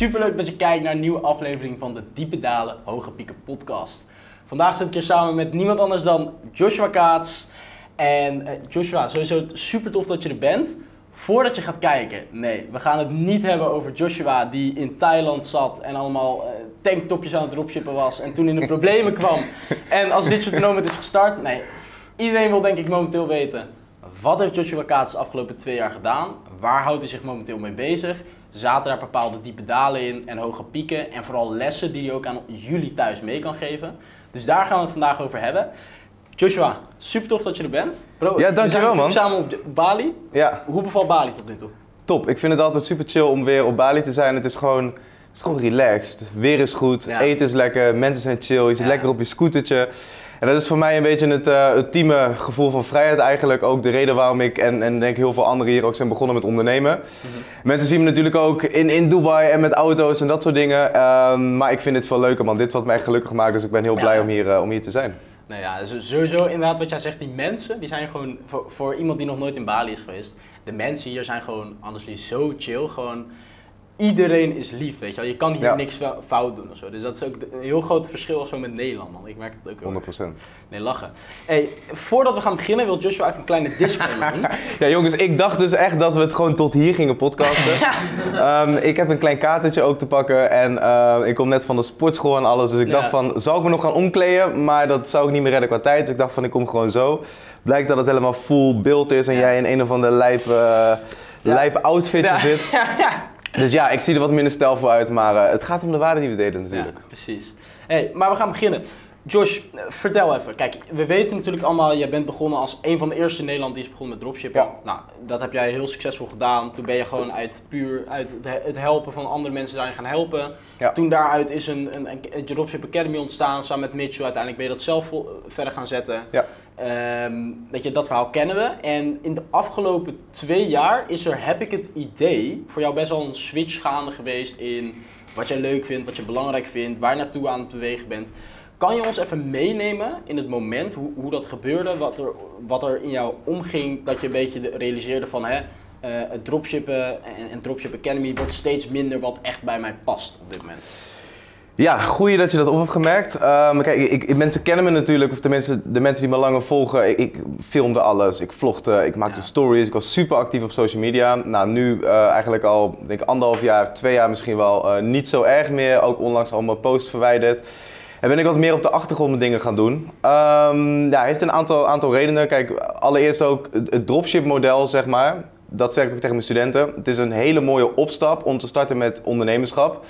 Superleuk dat je kijkt naar een nieuwe aflevering van de Diepe Dalen Hoge Pieken podcast. Vandaag zit ik hier samen met niemand anders dan Joshua Kaats. En eh, Joshua, sowieso super tof dat je er bent. Voordat je gaat kijken, nee, we gaan het niet hebben over Joshua die in Thailand zat en allemaal eh, tanktopjes aan het dropshippen was en toen in de problemen kwam. En als dit soort moment is gestart, nee, iedereen wil denk ik momenteel weten, wat heeft Joshua Kaats de afgelopen twee jaar gedaan? Waar houdt hij zich momenteel mee bezig? Zaten daar bepaalde diepe dalen in en hoge pieken en vooral lessen die hij ook aan jullie thuis mee kan geven? Dus daar gaan we het vandaag over hebben. Joshua, super tof dat je er bent. Bro, Ja, dankjewel, man. samen op Bali. Ja, Hoe bevalt Bali tot nu toe? top. Ik vind het altijd super chill om weer op Bali te zijn. Het is gewoon, het is gewoon relaxed. Weer is goed, Ja. eten is lekker, mensen zijn chill, je zit Ja. lekker op je scootertje. En dat is voor mij een beetje het eh, ultieme gevoel van vrijheid eigenlijk. Ook de reden waarom ik en, en denk heel veel anderen hier ook zijn begonnen met ondernemen. Mhm. Mensen zien me natuurlijk ook in, in Dubai en met auto's en dat soort dingen. Ehm, maar ik vind dit veel leuker man. Dit wat mij echt gelukkig maakt. Dus ik ben heel blij om hier, eh, om hier te zijn. Nou ja, sowieso inderdaad wat jij zegt, die mensen, die zijn gewoon, voor, voor iemand die nog nooit in Bali is geweest, de mensen hier zijn gewoon, honestly, zo chill. Gewoon, iedereen is lief, weet je wel. Je kan hier Ja. niks fou- fout doen of zo. Dus dat is ook een heel groot verschil zo met Nederland, man. Ik merk het ook heel 100%. erg. Nee, lachen. Hey, voordat we gaan beginnen wil Joshua even een kleine disclaimer doen. Ja, jongens, ik dacht dus echt dat we het gewoon tot hier gingen podcasten. Ehm, ik heb een klein katertje ook te pakken en eh, ik kom net van de sportschool en alles. Dus ik Ja. dacht van, zou ik me nog gaan omkleden? Maar dat zou ik niet meer redden qua tijd. Dus ik dacht van, ik kom gewoon zo. Blijkt dat het helemaal full beeld is en Ja. jij in een of andere lijp, eh lijp outfitje Ja. zit. Dus ja, ik zie er wat minder stijlvol uit, maar eh, het gaat om de waarde die we delen natuurlijk. Ja, precies. Hey, maar we gaan beginnen. Josh, eh, vertel even. Kijk, we weten natuurlijk allemaal, jij bent begonnen als een van de eerste in Nederland die is begonnen met dropshippen. Ja. Nou, dat heb jij heel succesvol gedaan. Toen ben je gewoon uit puur uit het he- het helpen van andere mensen daarin gaan helpen. Ja. Toen daaruit is een, een, een Dropship Academy ontstaan samen met Mitchell. Uiteindelijk ben je dat zelf vol- verder gaan zetten. Ja. Ehm, weet je, dat verhaal kennen we. En in de afgelopen twee jaar is er, heb ik het idee, voor jou best wel een switch gaande geweest in wat jij leuk vindt, wat je belangrijk vindt, waar je naartoe aan het bewegen bent. Kan je ons even meenemen in het moment, hoe, hoe dat gebeurde, wat er, wat er in jou omging, dat je een beetje de- realiseerde van hè, eh, het dropshippen en, en Dropship Academy wordt steeds minder wat echt bij mij past op dit moment. Ja, goeie dat je dat op hebt gemerkt. Ehm, kijk, ik, mensen kennen me natuurlijk, of tenminste de mensen die me langer volgen. Ik, ik filmde alles, ik vlogde, ik maakte Ja. stories, ik was super actief op social media. Nou, nu eh, eigenlijk al, denk ik, anderhalf jaar, twee jaar misschien wel, eh, niet zo erg meer. Ook onlangs al mijn post verwijderd. En ben ik wat meer op de achtergrond mijn dingen gaan doen. Ehm ja, heeft een aantal, aantal redenen. Kijk, allereerst ook het, het dropship model, zeg maar. Dat zeg ik ook tegen mijn studenten. Het is een hele mooie opstap om te starten met ondernemerschap.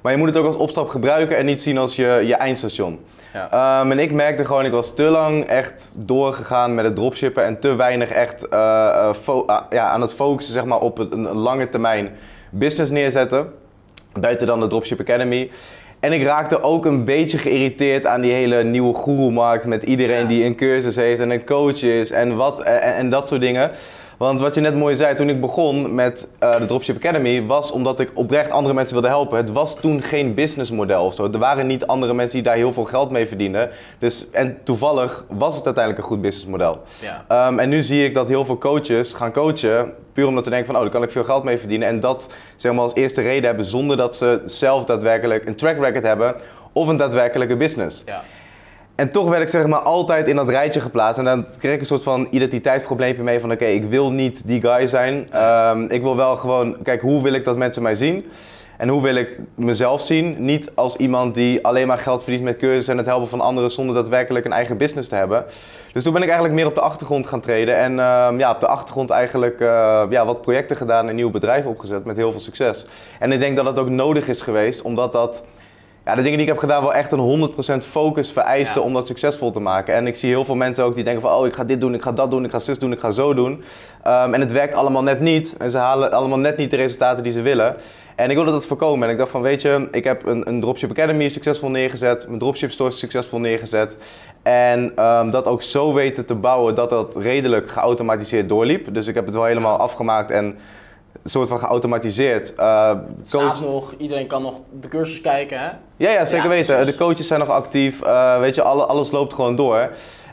Maar je moet het ook als opstap gebruiken en niet zien als je, je eindstation. Ja. Ehm, en ik merkte gewoon, ik was te lang echt doorgegaan met het dropshippen en te weinig echt eh, eh, ah, ja, aan het focussen zeg maar, op een, een lange termijn business neerzetten. Buiten dan de Dropship Academy. En ik raakte ook een beetje geïrriteerd aan die hele nieuwe guru-markt met iedereen Ja. die een cursus heeft en een coach is en, wat, en, en dat soort dingen. Want wat je net mooi zei, toen ik begon met eh, de Dropship Academy, was omdat ik oprecht andere mensen wilde helpen. Het was toen geen businessmodel of zo. Er waren niet andere mensen die daar heel veel geld mee verdienden. Dus, en toevallig was het uiteindelijk een goed businessmodel. Ja. Ehm, en nu zie ik dat heel veel coaches gaan coachen, puur omdat ze denken van, oh, daar kan ik veel geld mee verdienen. En dat zeg maar als eerste reden hebben, zonder dat ze zelf daadwerkelijk een track record hebben of een daadwerkelijke business. Ja. En toch werd ik zeg maar altijd in dat rijtje geplaatst. En dan kreeg ik een soort van identiteitsprobleempje mee van oké, ik wil niet die guy zijn. Ehm, ik wil wel gewoon, kijk, hoe wil ik dat mensen mij zien? En hoe wil ik mezelf zien? Niet als iemand die alleen maar geld verdient met cursussen en het helpen van anderen zonder daadwerkelijk een eigen business te hebben. Dus toen ben ik eigenlijk meer op de achtergrond gaan treden. En ehm, ja, op de achtergrond eigenlijk eh, ja, wat projecten gedaan en nieuwe bedrijven opgezet met heel veel succes. En ik denk dat het ook nodig is geweest, omdat dat ja, de dingen die ik heb gedaan wel echt een 100% focus vereisten Ja. om dat succesvol te maken. En ik zie heel veel mensen ook die denken van, oh ik ga dit doen, ik ga dat doen, ik ga zus doen, ik ga zo doen. Ehm, en het werkt allemaal net niet. En ze halen allemaal net niet de resultaten die ze willen. En ik wilde dat voorkomen. En ik dacht van, weet je, ik heb een, een Dropship Academy succesvol neergezet. Mijn Dropship Store succesvol neergezet. En ehm, dat ook zo weten te bouwen dat dat redelijk geautomatiseerd doorliep. Dus ik heb het wel helemaal afgemaakt en soort van geautomatiseerd. Eh, Staat nog, iedereen kan nog de cursus kijken, hè? ja, ja, zeker Ja, weten. precies. De coaches zijn nog actief. eh, weet je, alle, alles loopt gewoon door.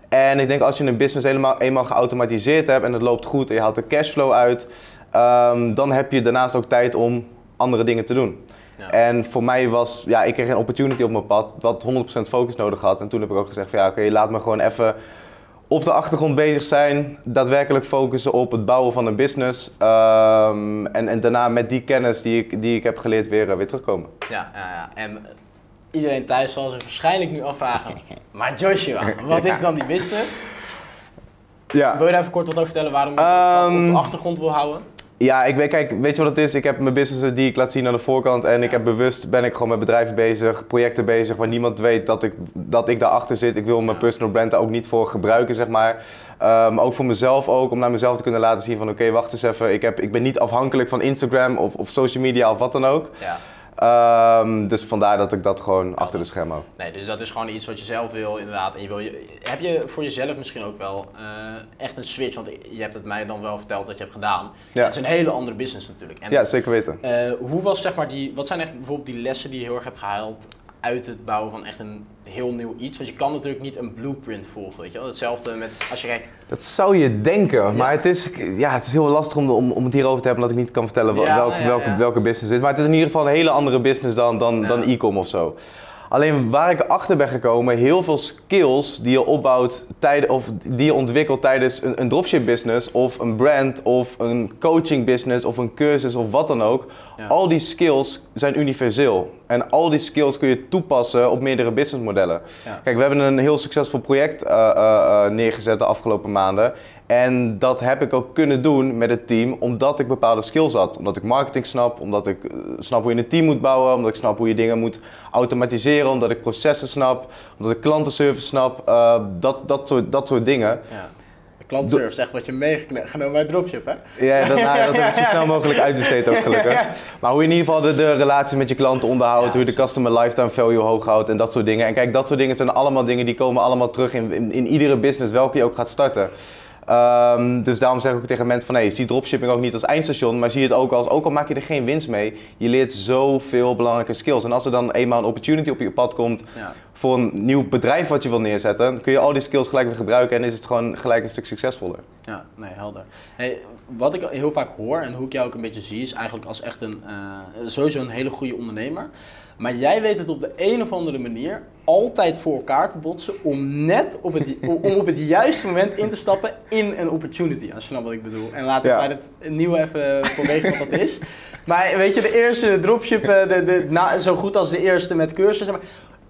En ik denk als je een business helemaal eenmaal geautomatiseerd hebt en het loopt goed en je haalt de cashflow uit, ehm, dan heb je daarnaast ook tijd om andere dingen te doen. Ja. En voor mij was, ja, ik kreeg een opportunity op mijn pad wat 100% focus nodig had. En toen heb ik ook gezegd van ja, oké, laat me gewoon even op de achtergrond bezig zijn. Daadwerkelijk focussen op het bouwen van een business. Ehm, en, en daarna met die kennis die ik, die ik heb geleerd weer, eh, weer terugkomen. Ja, ja, ja. En eh, iedereen thuis zal zich waarschijnlijk nu afvragen. Maar Joshua, wat is dan die business? Ja. Wil je daar even kort wat over vertellen waarom je dat wat op Ehm, de achtergrond wil houden? Ja, ik weet, kijk, weet je wat het is? Ik heb mijn businesses die ik laat zien aan de voorkant en ik heb bewust ben ik gewoon met bedrijven bezig, projecten bezig, waar niemand weet dat ik, dat ik daarachter zit. Ik wil mijn personal brand daar ook niet voor gebruiken, zeg maar. Ehm, ook voor mezelf ook, om naar mezelf te kunnen laten zien van oké, wacht eens even, ik, heb, ik ben niet afhankelijk van Instagram of, of social media of wat dan ook. Ja. Ehm, dus vandaar dat ik dat gewoon achter de schermen hou. Nee, dus dat is gewoon iets wat je zelf wil, inderdaad. En je wil je, heb je voor jezelf misschien ook wel eh, echt een switch? Want je hebt het mij dan wel verteld dat je hebt gedaan. Ja. Het is een hele andere business natuurlijk. En, Ja, zeker weten. eh, hoe was zeg maar die, wat zijn echt bijvoorbeeld die lessen die je heel erg hebt gehaald uit het bouwen van echt een heel nieuw iets? Want je kan natuurlijk niet een blueprint volgen, weet je wel. Hetzelfde met, als je kijkt, Dat zou je denken, maar het, is, ja, het is heel lastig om, om, om het hierover te hebben, omdat ik niet kan vertellen wel- Ja, welke, ja, welke, business het is. Maar het is in ieder geval een hele andere business dan, dan, dan e-com of zo. Alleen waar ik achter ben gekomen, heel veel skills die je opbouwt tijden, of die je ontwikkelt tijdens een, een dropship business of een brand of een coaching business of een cursus of wat dan ook. Ja. Al die skills zijn universeel. En al die skills kun je toepassen op meerdere businessmodellen. Ja. Kijk, we hebben een heel succesvol project eh, eh, eh, neergezet de afgelopen maanden. En dat heb ik ook kunnen doen met het team, omdat ik bepaalde skills had. Omdat ik marketing snap, omdat ik eh, snap hoe je een team moet bouwen, omdat ik snap hoe je dingen moet automatiseren, omdat ik processen snap, omdat ik klantenservice snap, eh, dat, dat, soort, dat soort dingen. ja. De klantservice, echt wat je meegenomen bij dropship, hè? Ja, dat, nou, dat heb ik zo snel mogelijk uitbesteed ook gelukkig. Maar hoe je in ieder geval de, de relatie met je klanten onderhoudt, Ja, hoe je de customer lifetime value hoog houdt en dat soort dingen. En kijk, dat soort dingen zijn allemaal dingen die komen allemaal terug in, in, in iedere business welke je ook gaat starten. Ehm, dus daarom zeg ik ook tegen mensen van, hey, zie dropshipping ook niet als eindstation, maar zie het ook als, ook al maak je er geen winst mee, je leert zoveel belangrijke skills. En als er dan eenmaal een opportunity op je pad komt Ja. voor een nieuw bedrijf wat je wil neerzetten, kun je al die skills gelijk weer gebruiken en is het gewoon gelijk een stuk succesvoller. Ja, nee, helder. Hey, wat ik heel vaak hoor en hoe ik jou ook een beetje zie, is eigenlijk als echt een, eh, sowieso een hele goede ondernemer. Maar jij weet het op de een of andere manier altijd voor elkaar te botsen om net op het, om op het juiste moment in te stappen in een opportunity, als je snapt wat ik bedoel. En laten we Ja. bij het nieuwe even voorwege wat dat is. Maar weet je, de eerste dropship, eh, de, de, zo goed als de eerste met cursussen. Maar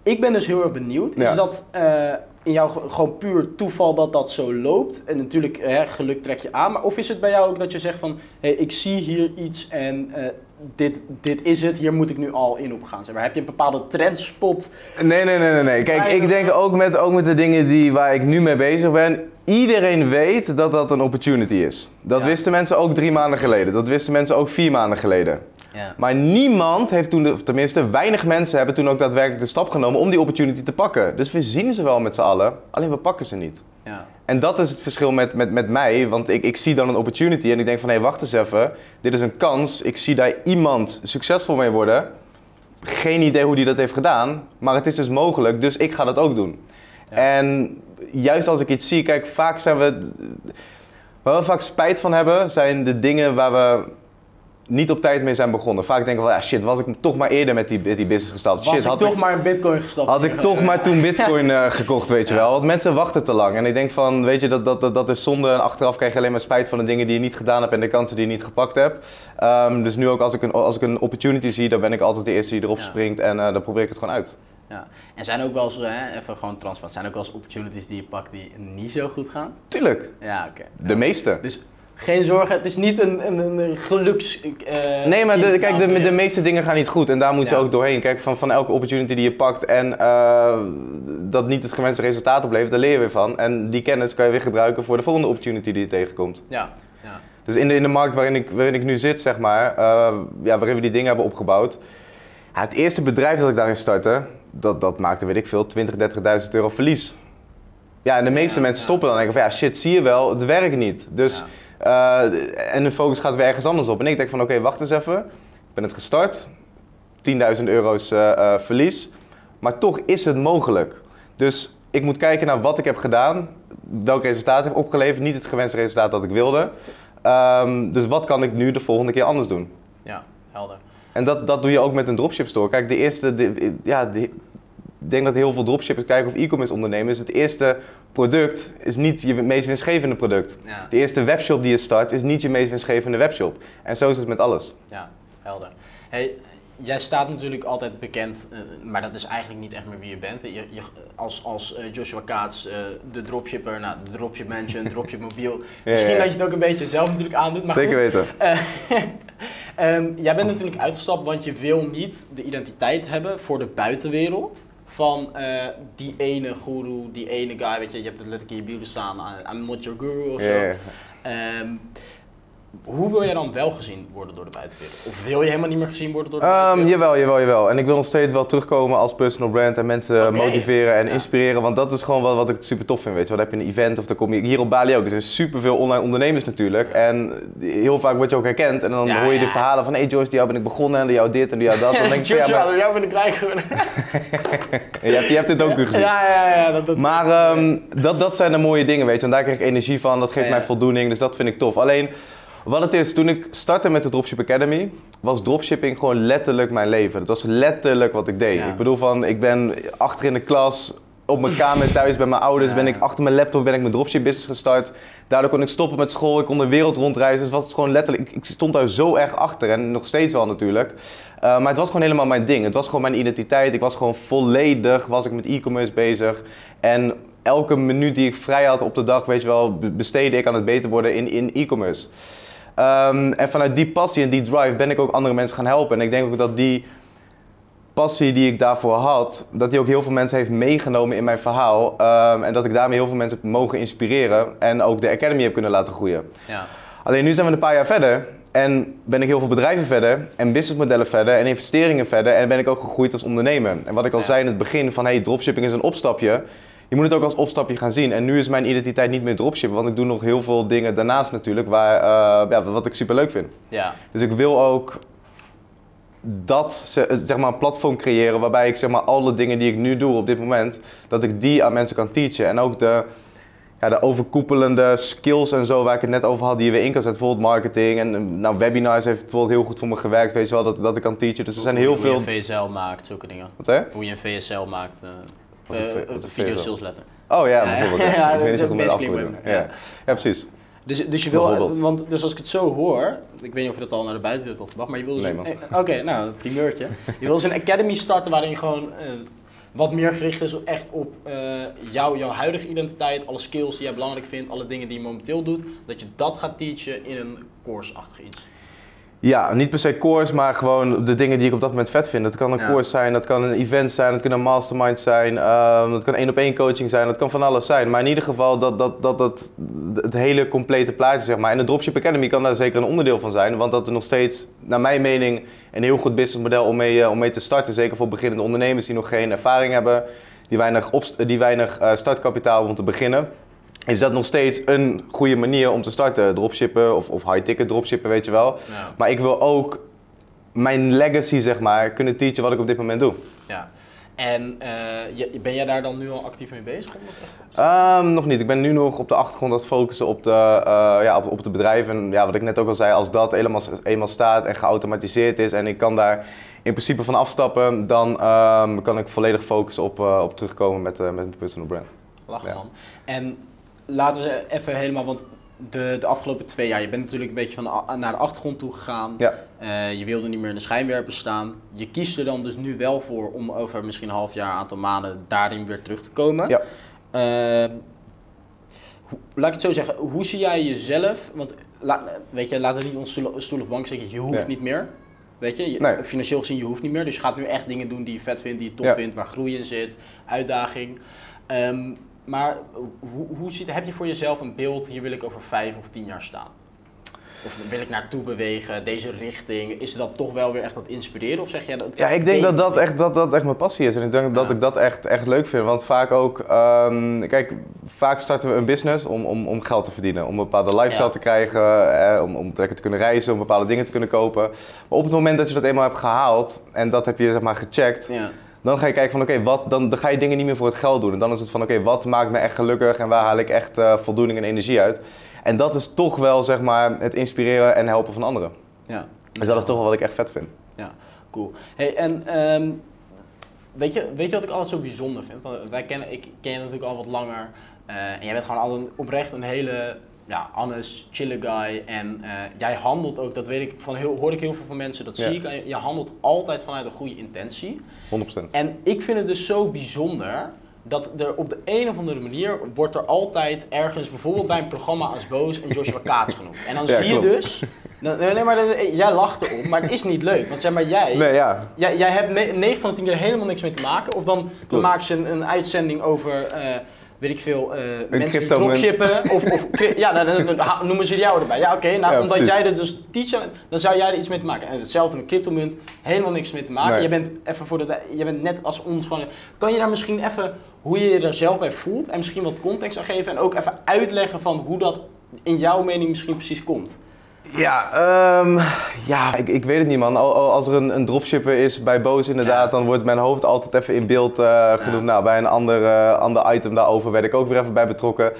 ik ben dus heel erg benieuwd. Ja. Is dat eh, in jou ge- gewoon puur toeval dat dat zo loopt? En natuurlijk, hè, geluk trek je aan. Maar of is het bij jou ook dat je zegt van... Hey, ik zie hier iets en eh, dit, dit is het. Hier moet ik nu al in op gaan. Zeg maar, heb je een bepaalde trendspot? Nee, nee, nee, nee. nee. Kijk, ik denk ook met, ook met de dingen die, waar ik nu mee bezig ben. Iedereen weet dat dat een opportunity is. Dat Ja. wisten mensen ook drie maanden geleden. Dat wisten mensen ook vier maanden geleden. Ja. Maar niemand heeft toen, de, of tenminste weinig mensen hebben toen ook daadwerkelijk de stap genomen om die opportunity te pakken. Dus we zien ze wel met z'n allen, alleen we pakken ze niet. Ja. En dat is het verschil met, met, met mij, want ik, ik zie dan een opportunity en ik denk van hé, wacht eens even, dit is een kans. Ik zie daar iemand succesvol mee worden. Geen idee hoe die dat heeft gedaan, maar het is dus mogelijk, dus ik ga dat ook doen. Ja. En juist als ik iets zie, kijk, vaak zijn we. Waar we vaak spijt van hebben, zijn de dingen waar we niet op tijd mee zijn begonnen. Vaak denken we, ja, shit, was ik toch maar eerder met die, met die business gestapt. Was shit, ik had toch ik, maar in bitcoin gestapt? had ik toch maar toen bitcoin eh, gekocht, weet je Ja. wel. Want mensen wachten te lang. En ik denk van, weet je, dat, dat, dat, dat is zonde. En achteraf krijg je alleen maar spijt van de dingen die je niet gedaan hebt en de kansen die je niet gepakt hebt. Ehm, dus nu ook als ik, een, als ik een opportunity zie, dan ben ik altijd de eerste die erop Ja. springt. En eh, dan probeer ik het gewoon uit. Ja. En zijn ook wel eens, hè, even gewoon transparant, zijn ook wel eens opportunities die je pakt die niet zo goed gaan? Tuurlijk, Ja, oké. de meeste. Dus geen zorgen, het is niet een, een, een geluks... eh, Nee, maar de, kijk, de, de meeste dingen gaan niet goed en daar moet je Ja. ook doorheen. Kijk, van, van elke opportunity die je pakt en eh, dat niet het gewenste resultaat oplevert, daar leer je weer van. En die kennis kan je weer gebruiken voor de volgende opportunity die je tegenkomt. Ja, ja. Dus in de, in de markt waarin ik, waarin ik nu zit, zeg maar, eh, ja, waarin we die dingen hebben opgebouwd. Ja, het eerste bedrijf dat ik daarin startte, dat, dat maakte, weet ik veel, 20, 30.000 euro verlies. Ja, en de meeste Ja, mensen stoppen dan en denken van, ja, shit, zie je wel, het werkt niet. Dus, eh, en de focus gaat weer ergens anders op. En ik denk van, oké, wacht eens even. Ik ben het gestart, 10.000 euro's eh, eh, verlies, maar toch is het mogelijk. Dus ik moet kijken naar wat ik heb gedaan, welk resultaat heeft opgeleverd, niet het gewenste resultaat dat ik wilde. Ehm, dus wat kan ik nu de volgende keer anders doen? Ja, helder. En dat, dat doe je ook met een dropship store. Kijk, de eerste, de, ja, de, denk dat heel veel dropshippers kijken of e-commerce ondernemers. Het eerste product is niet je meest winstgevende product. Ja. De eerste webshop die je start is niet je meest winstgevende webshop. En zo is het met alles. Ja, helder. Hey, jij staat natuurlijk altijd bekend, eh, maar dat is eigenlijk niet echt meer wie je bent. Je, je, als als eh, Joshua Kaats, eh, de dropshipper, nou, de dropship mansion, dropship mobiel. Misschien ja. dat je het ook een beetje zelf natuurlijk aandoet, maar Zeker goed. weten. Eh, ehm, jij bent natuurlijk uitgestapt, want je wil niet de identiteit hebben voor de buitenwereld van eh, die ene guru, die ene guy, weet je, je hebt het letterlijk in je bio staan, eh, I'm not your guru of Ja, zo. ja. Ehm, hoe wil jij dan wel gezien worden door de buitenwereld? Of wil je helemaal niet meer gezien worden door de Ehm, buitenwereld? jawel, jawel, jawel. En ik wil nog steeds wel terugkomen als personal brand en mensen motiveren en Ja. inspireren. Want dat is gewoon wat, wat ik super tof vind. Weet je. Dan heb je een event of dan kom je hier op Bali ook. Er zijn superveel online ondernemers natuurlijk. En heel vaak word je ook herkend. En dan Ja, hoor je de verhalen van: hey Joyce, die jou ben ik begonnen en die jou dit en die jou dat. Dan denk ik ja, maar door jou ben ik rijk geworden. je hebt, je hebt dit ook gezien. Ja, ja, ja. Dat, dat, Maar ehm, dat, dat zijn de mooie dingen, weet je. En daar krijg ik energie van, dat geeft mij voldoening, dus dat vind ik tof. Alleen, wat het is, toen ik startte met de Dropship Academy, was dropshipping gewoon letterlijk mijn leven. Dat was letterlijk wat ik deed. Ja. Ik bedoel van, ik ben achter in de klas, op mijn kamer thuis bij mijn ouders, Ja. ben ik achter mijn laptop ben ik mijn dropship business gestart. Daardoor kon ik stoppen met school, ik kon de wereld rondreizen. Dus het was gewoon letterlijk, ik, ik stond daar zo erg achter en nog steeds wel natuurlijk. Uh, maar het was gewoon helemaal mijn ding. Het was gewoon mijn identiteit. Ik was gewoon volledig was ik met e-commerce bezig. En elke minuut die ik vrij had op de dag, weet je wel, be- besteedde ik aan het beter worden in, in e-commerce. Um, en vanuit die passie en die drive ben ik ook andere mensen gaan helpen. En ik denk ook dat die passie die ik daarvoor had, dat die ook heel veel mensen heeft meegenomen in mijn verhaal. Um, en dat ik daarmee heel veel mensen heb mogen inspireren en ook de Academy heb kunnen laten groeien. Ja. Alleen nu zijn we een paar jaar verder en ben ik heel veel bedrijven verder en businessmodellen verder en investeringen verder en ben ik ook gegroeid als ondernemer. En wat ik al Ja. zei in het begin van hey, dropshipping is een opstapje. Je moet het ook als opstapje gaan zien. En nu is mijn identiteit niet meer dropshippen, want ik doe nog heel veel dingen daarnaast natuurlijk, waar, uh, ja, wat ik super leuk vind. ja. Dus ik wil ook dat, zeg maar, een platform creëren waarbij ik zeg maar alle dingen die ik nu doe op dit moment, dat ik die aan mensen kan teachen. En ook de, ja, de overkoepelende skills en zo waar ik het net over had, die je weer in kan zetten. Bijvoorbeeld marketing en nou, webinars heeft bijvoorbeeld heel goed voor me gewerkt, weet je wel, dat, dat ik kan teachen. Dus er zijn heel Hoe veel... je een VSL maakt, zulke dingen. Wat hè? Hoe je een VSL maakt. uh, Wat een uh, wat een video sales letter. Oh ja, Ja, bijvoorbeeld. ja, Ja, dat is basically web, Ja. ja. precies. Dus, dus je wil, want dus als ik het zo hoor, ik weet niet of je dat al naar de buitenwereld had gebracht, maar je wil dus Nee, een- eh, Oké, nou, een primeurtje. Je wil dus een academy starten waarin je gewoon eh, wat meer gericht is echt op eh, jou, jouw huidige identiteit, alle skills die jij belangrijk vindt, alle dingen die je momenteel doet, dat je dat gaat teachen in een course-achtig iets. Ja, niet per se course, maar gewoon de dingen die ik op dat moment vet vind. Dat kan een Ja. course zijn, dat kan een event zijn, dat kan een mastermind zijn, ehm, dat kan één op één coaching zijn, dat kan van alles zijn. Maar in ieder geval dat, dat, dat, dat het hele complete plaatje, zeg maar. En de Dropship Academy kan daar zeker een onderdeel van zijn, want dat is nog steeds, naar mijn mening, een heel goed businessmodel om mee, eh, om mee te starten. Zeker voor beginnende ondernemers die nog geen ervaring hebben, die weinig, die weinig eh, startkapitaal hebben om te beginnen is dat nog steeds een goede manier om te starten. Dropshippen of, of high-ticket dropshippen, weet je wel. Ja. Maar ik wil ook mijn legacy, zeg maar, kunnen teachen wat ik op dit moment doe. ja. En eh, ben jij daar dan nu al actief mee bezig? Ehm, nog niet. Ik ben nu nog op de achtergrond aan het focussen op de, eh, ja, op, op de bedrijven. En ja, wat ik net ook al zei, als dat eenmaal, eenmaal staat en geautomatiseerd is en ik kan daar in principe van afstappen, dan ehm, kan ik volledig focussen op, eh, op terugkomen met, met mijn personal brand. Lachen Ja. man. En laten we even helemaal, want de, de afgelopen twee jaar, je bent natuurlijk een beetje van de naar de achtergrond toe gegaan. Ja. Eh, je wilde niet meer in de schijnwerper staan. Je kiest er dan dus nu wel voor om over misschien een half jaar, een aantal maanden daarin weer terug te komen. Ja. Eh, hoe- laat ik het zo zeggen, hoe zie jij jezelf? Want la- weet je, laten we niet ons stoel, stoel of bank zeggen, je hoeft niet meer. Weet je, je- Nee. financieel gezien, je hoeft niet meer. Dus je gaat nu echt dingen doen die je vet vindt, die je tof Ja. vindt, waar groei in zit, uitdaging. Ehm, maar hoe, hoe ziet, heb je voor jezelf een beeld, hier wil ik over vijf of tien jaar staan? Of wil ik naartoe bewegen, deze richting? Is dat toch wel weer echt dat inspireren? Of zeg jij dat? Ja, ik denk dat dat echt, dat, dat echt mijn passie is. En ik denk dat ik dat echt, echt leuk vind. Want vaak ook, ehm, kijk, vaak starten we een business om, om, om geld te verdienen. Om een bepaalde lifestyle Ja. te krijgen, eh, om, om lekker te kunnen reizen, om bepaalde dingen te kunnen kopen. Maar op het moment dat je dat eenmaal hebt gehaald en dat heb je zeg maar gecheckt, Ja, dan ga je kijken van oké, wat dan, dan ga je dingen niet meer voor het geld doen. En dan is het van oké, wat maakt me echt gelukkig en waar haal ik echt eh, voldoening en energie uit. En dat is toch wel zeg maar het inspireren en helpen van anderen. ja. Dus dat is toch wel wat ik echt vet vind. Ja, cool. Hey, en ehm, weet, je, weet je wat ik altijd zo bijzonder vind? Want wij kennen, ik ken je natuurlijk al wat langer. eh, en jij bent gewoon al een, oprecht een hele ja, honest, chille guy. En eh, jij handelt ook, dat weet ik van heel, hoor ik heel veel van mensen, dat Ja. zie ik. je. Handelt altijd vanuit een goede intentie. 100%. En ik vind het dus zo bijzonder dat er op de een of andere manier wordt er altijd ergens, bijvoorbeeld bij een programma als Boos, een Joshua Kaats genoemd. En dan Ja, zie je dus, nee, nee, maar dat- jij lacht erom, maar het is niet leuk. Want zeg maar, jij, Nee, ja. jij, jij hebt ne- 9 van de 10 keer helemaal niks mee te maken. Of dan, dan maken ze een, een uitzending over, eh, weet ik veel, eh, mensen die dropshippen. Of, of, ja, dan, dan- dan ha- noemen ze jou erbij. Ja, oké, nou, Ja, omdat precies. jij er dus teacher, dan zou jij er iets mee te maken. En hetzelfde met cryptomunt, helemaal niks mee te maken. Nee. Je bent even voor de, je bent net als ons gewoon. Kan je daar misschien even hoe je je er zelf bij voelt en misschien wat context aan geven en ook even uitleggen van hoe dat in jouw mening misschien precies komt? Ja, ehm, ja ik, ik weet het niet man. Al- al- Als er een, een dropshipper is bij Boos inderdaad, Ja. dan wordt mijn hoofd altijd even in beeld eh, genoemd. Nou, bij een ander, ander item daarover werd ik ook weer even bij betrokken.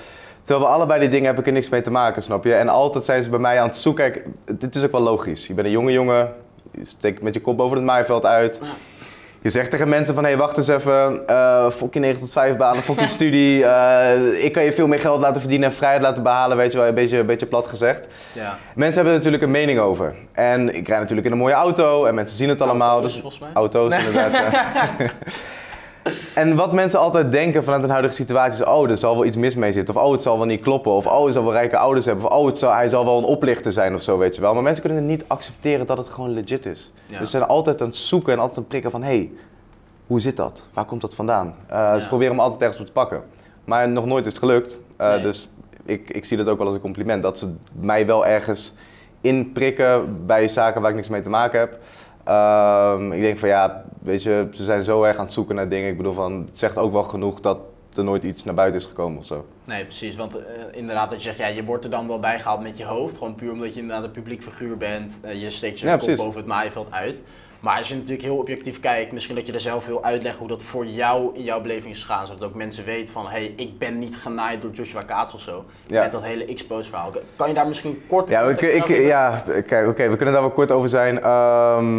Terwijl we allebei die dingen heb ik er niks mee te maken, snap je? En altijd zijn ze bij mij aan het zoeken. Kijk, dit is ook wel logisch. Je bent een jonge jongen, je steekt met je kop boven het maaiveld uit. Ja. Je zegt tegen mensen van, hé, hey, wacht eens even, fok je 9 tot 5 banen, fok je studie. eh, ik kan je veel meer geld laten verdienen en vrijheid laten behalen, weet je wel, een beetje, een beetje plat gezegd. Ja. Mensen hebben er natuurlijk een mening over. En ik rijd natuurlijk in een mooie auto en mensen zien het allemaal. Auto's, dus volgens mij. auto's inderdaad. en wat mensen altijd denken vanuit een huidige situatie is: oh, er zal wel iets mis mee zitten. Of oh, het zal wel niet kloppen. Of oh, hij zal wel rijke ouders hebben. Of oh, het zal, hij zal wel een oplichter zijn of zo, weet je wel. Maar mensen kunnen het niet accepteren dat het gewoon legit is. Ja. Dus ze zijn altijd aan het zoeken en altijd aan het prikken van: hé, hey, hoe zit dat? Waar komt dat vandaan? Eh, Ja. Ze proberen me altijd ergens op te pakken. Maar nog nooit is het gelukt. Eh, Nee. Dus ik, ik zie dat ook wel als een compliment. Dat ze mij wel ergens inprikken bij zaken waar ik niks mee te maken heb. Ehm, ik denk van ja, weet je, ze zijn zo erg aan het zoeken naar dingen. Ik bedoel van, het zegt ook wel genoeg dat er nooit iets naar buiten is gekomen of zo. Nee, precies. Want eh, inderdaad, dat je zegt, ja, je wordt er dan wel bijgehaald met je hoofd. Gewoon puur omdat je inderdaad een publiek figuur bent. Eh, je steekt je Ja, kop precies. boven het maaiveld uit. Maar als je natuurlijk heel objectief kijkt, misschien dat je er zelf wil uitleggen hoe dat voor jou in jouw beleving is gegaan. Zodat ook mensen weten van, hé, hey, ik ben niet genaaid door Joshua Kaats of zo. Ja. Met dat hele Expose verhaal. Kan je daar misschien kort Ja, ik, ik, ja kijk, oké, we kunnen daar wel kort over zijn. We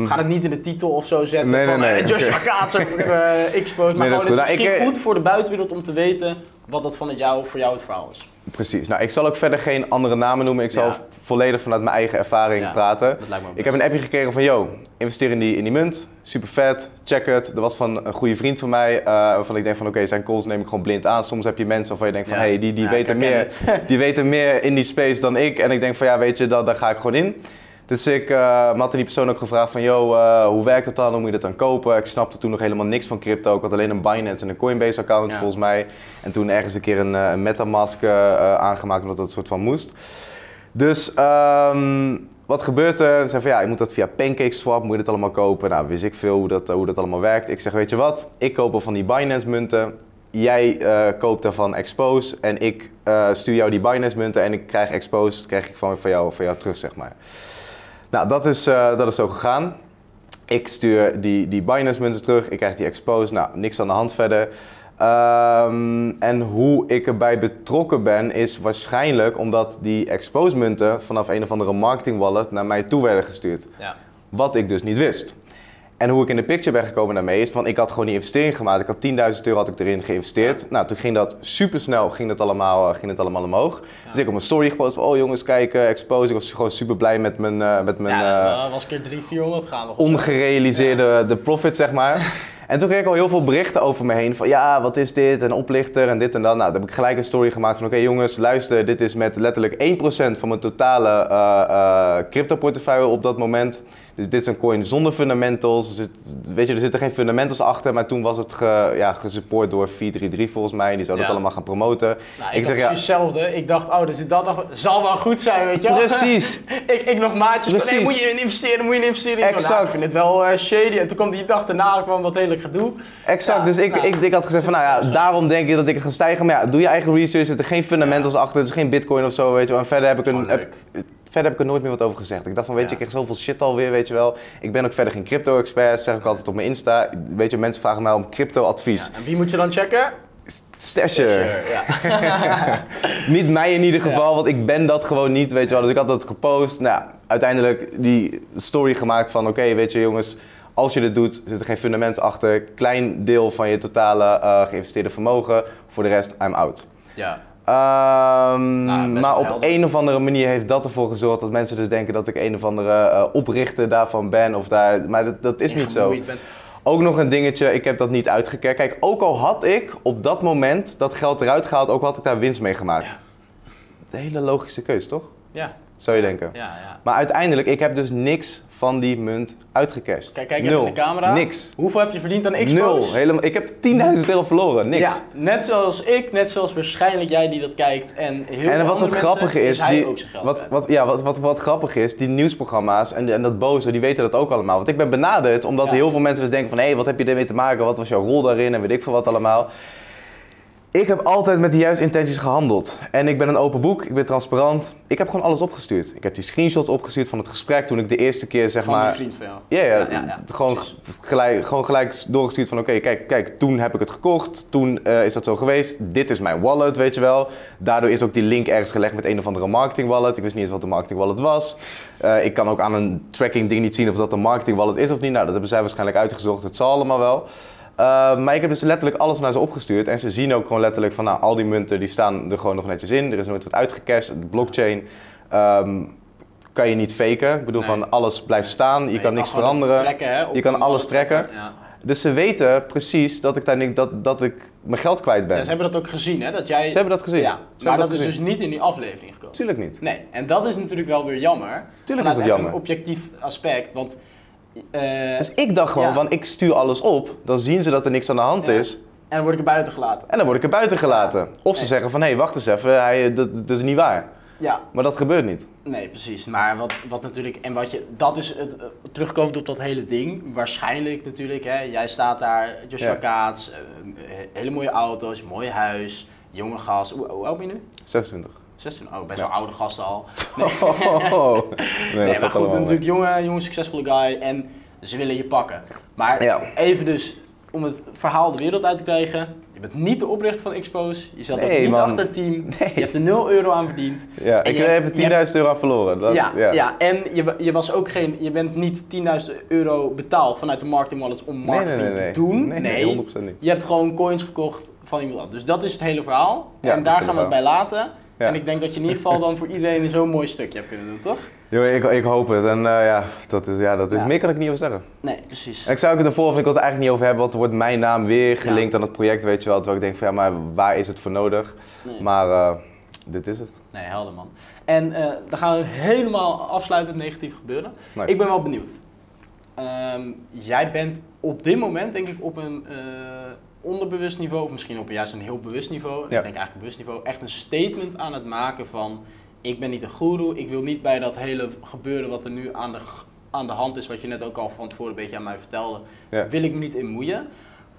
gaan het niet in de titel of zo zetten Nee, nee, van nee, eh, Joshua oké. Kaats ook eh, Expose. Maar Nee, gewoon is is goed. Nou, ik, misschien eh, goed voor de buitenwereld om te weten wat dat van het jou, voor jou het verhaal is. Precies. Nou, ik zal ook verder geen andere namen noemen. Ik zal Ja. volledig vanuit mijn eigen ervaring Ja, praten. Dat lijkt me ook Ik heb een appje gekregen van, yo, investeer in die, in die munt. Super vet, check het. Dat was van een goede vriend van mij. eh, waarvan ik denk van, oké, zijn calls neem ik gewoon blind aan. Soms heb je mensen waarvan je denkt van, Ja. hey, die, die, weten meer, die weten meer in die space dan ik. En ik denk van, ja, weet je, dat, daar ga ik gewoon in. Dus ik eh, had die persoon ook gevraagd van, yo, eh, hoe werkt het dan? Hoe moet je dat dan kopen? Ik snapte toen nog helemaal niks van crypto. Ik had alleen een Binance en een Coinbase account Ja. volgens mij. En toen ergens een keer een, eh, een Metamask aangemaakt, omdat dat soort van moest. Dus ehm, wat gebeurt er? Ze zei van ja, je moet dat via PancakeSwap, moet je dit allemaal kopen. Nou, wist ik veel hoe dat, hoe dat allemaal werkt. Ik zeg, weet je wat? Ik koop al van die Binance munten. Jij eh, koopt daarvan Expose en ik stuur jou die Binance munten en ik krijg Expose, krijg ik van, van, jou, van jou terug, zeg maar. Nou, dat is, eh, dat is zo gegaan. Ik stuur die, die Binance munten terug, ik krijg die Expose. Nou, niks aan de hand verder. Ehm, en hoe ik erbij betrokken ben, is waarschijnlijk omdat die Expose munten vanaf een of andere marketing wallet naar mij toe werden gestuurd. Ja. Wat ik dus niet wist. En hoe ik in de picture ben gekomen daarmee is, van ik had gewoon die investering gemaakt. Ik had 10.000 euro had ik erin geïnvesteerd. Nou, toen ging dat super snel, ging het allemaal, eh, ging het allemaal omhoog. Dus ik op mijn story gepost van, oh jongens, kijk, eh, Expose. Ik was gewoon super blij met mijn, eh, met mijn ja, dan was ik er 300, 400 gaan. nog ongerealiseerde de profit, zeg maar. En toen kreeg ik al heel veel berichten over me heen van ja, wat is dit? Een oplichter en dit en dat. Nou, dan heb ik gelijk een story gemaakt van oké jongens, luister, dit is met letterlijk 1% van mijn totale eh crypto portefeuille op dat moment. Dus dit is een coin zonder fundamentals. Er zit, weet je, er zitten geen fundamentals achter, maar toen was het ge, ja, gesupport door 433 volgens mij. Die zou dat Ja. allemaal gaan promoten. Nou, ik, ik zeg ja, precies hetzelfde. Ik dacht, oh, dus dat dacht, zal wel goed zijn, weet je wel. precies. ik, ik nog maatjes van, nee, Precies. moet je in investeren, moet je in investeren. Zo, nou, Exact. ik vind het wel eh, shady. En toen kwam die dag daarna, kwam wat hele gedoe. Exact, Ja, dus ik, nou, ik, ik had gezegd van nou ja, daarom denk ik dat ik ga stijgen. Maar ja, doe je eigen research, er zitten geen fundamentals achter, er is geen bitcoin of zo, weet je wel. En verder heb ik, een, heb, verder heb ik er nooit meer wat over gezegd. Ik dacht van weet je, ik krijg zoveel shit alweer, weet je wel. Ik ben ook verder geen crypto-expert, zeg ik altijd op mijn Insta. Weet je, mensen vragen mij om crypto-advies. Ja, en wie moet je dan checken? Stasher. Ja. Niet mij in ieder geval, want ik ben dat gewoon niet, weet je wel. Dus ik had dat gepost. Nou, uiteindelijk die story gemaakt van, oké, weet je jongens, als je dit doet, zit er geen fundament achter. Klein deel van je totale eh, geïnvesteerde vermogen. Voor de rest, I'm out. ja. Ehm, Nou, maar op helder. een of andere manier heeft dat ervoor gezorgd dat mensen dus denken dat ik een of andere eh, oprichter daarvan ben. Of daar, maar dat, dat is niet zo. Ook nog een dingetje, ik heb dat niet uitgekeken. Kijk, ook al had ik op dat moment dat geld eruit gehaald, ook al had ik daar winst mee gemaakt. Ja. De hele logische keus, toch? Ja, Zou je denken. ja, ja. Maar uiteindelijk, ik heb dus niks van die munt uitgecashed. Kijk, kijk even Nul. in de camera. Niks. Hoeveel heb je verdiend aan Nul. Expos? Helemaal, ik heb 10.000 euro verloren. Niks. Ja, net zoals ik, net zoals waarschijnlijk jij die dat kijkt en heel veel En wat het grappige mensen, is, die, ook zijn geld wat, wat, ja, wat, wat, wat grappig is, die nieuwsprogramma's en, en dat boze, die weten dat ook allemaal. Want ik ben benaderd omdat Ja. heel veel mensen dus denken van, hé, wat heb je ermee te maken? Wat was jouw rol daarin? En weet ik veel wat allemaal. Ik heb altijd met de juiste intenties gehandeld. En ik ben een open boek, ik ben transparant. Ik heb gewoon alles opgestuurd. Ik heb die screenshots opgestuurd van het gesprek toen ik de eerste keer zeg Van maar... die vriend van jou. Ja, ja, Ja, ja, ja, Gewoon, gelijk, gewoon gelijk doorgestuurd van oké, kijk, kijk, toen heb ik het gekocht, toen eh, is dat zo geweest, dit is mijn wallet, weet je wel. Daardoor is ook die link ergens gelegd met een of andere marketing wallet. Ik wist niet eens wat de marketing wallet was. Eh, ik kan ook aan een tracking ding niet zien of dat een marketing wallet is of niet. Nou, dat hebben zij waarschijnlijk uitgezocht, het zal allemaal wel. Eh, maar ik heb dus letterlijk alles naar ze opgestuurd en ze zien ook gewoon letterlijk van nou, al die munten die staan er gewoon nog netjes in. Er is nooit wat uitgecashed, de blockchain. ehm, kan je niet faken. Ik bedoel, Nee. van alles blijft staan, je kan niks veranderen. trekken, hè, Je kan alles trekken. Ja. Dus ze weten precies dat ik, daar niet, dat, dat ik mijn geld kwijt ben. Ja, ze hebben dat ook gezien, hè? Dat jij... Ze hebben dat gezien. Ja, Ze maar dat, dat is dus niet in die aflevering gekomen. Tuurlijk niet. Nee, en dat is natuurlijk wel weer jammer. Vanuit dat even jammer. een objectief aspect, want... eh, Dus ik dacht gewoon, Ja. van ik stuur alles op, dan zien ze dat er niks aan de hand Ja. is. en dan word ik er buiten gelaten. En dan word ik er buiten gelaten. Of ze Nee. zeggen van, hé, wacht eens even, hij, dat, dat is niet waar. Ja, Maar dat gebeurt niet. nee, precies. Maar wat, wat natuurlijk... En wat je... Dat is het... eh, terugkomend op dat hele ding. Waarschijnlijk natuurlijk, hè. Jij staat daar, Joshua. Kaats. eh, hele mooie auto's, mooi huis. Jonge gast. Hoe, hoe oud ben je nu? 26. 16? Oh, best wel oude gasten al. Nee, Nee, dat maar goed, natuurlijk jonge, jonge, succesvolle guy en ze willen je pakken. Maar even dus, om het verhaal de wereld uit te krijgen. Je bent niet de oprichter van Expose. Je zat ook Nee, niet man. achter het team. Nee. Je hebt er 0 euro aan verdiend. Ja, En ik je- heb er je 10.000 euro aan verloren. Dat, ja, ja. en je, je, was ook geen, je bent niet 10.000 euro betaald vanuit de marketing wallets om Nee, marketing nee, nee, nee. te doen. Nee, nee, 100% niet. Je hebt gewoon coins gekocht van iemand anders. Dus dat is het hele verhaal. Ja, en daar gaan we het het bij laten. Ja. En ik denk dat je in ieder geval dan voor iedereen zo'n mooi stukje hebt kunnen doen, toch? Yo, ik, ik hoop het. En eh, ja, dat is, ja, dat is Ja. meer kan ik niet over zeggen. Nee, precies. En ik zou ook ervoor, of ik wil het eigenlijk niet over hebben, want er wordt mijn naam weer gelinkt aan het project, weet je wel. Terwijl ik denk van ja, maar waar is het voor nodig? Nee. Maar eh, dit is het. Nee, helder man. En eh, dan gaan we helemaal afsluiten het negatieve gebeuren. Nice. Ik ben wel benieuwd. Ehm, jij bent op dit moment denk ik op een onderbewust niveau, of misschien op een, juist een heel bewust niveau, ik denk eigenlijk bewust niveau, echt een statement aan het maken van ik ben niet een goeroe, ik wil niet bij dat hele gebeuren wat er nu aan de, aan de hand is, wat je net ook al van tevoren een beetje aan mij vertelde, Ja. wil ik me niet inmoeien.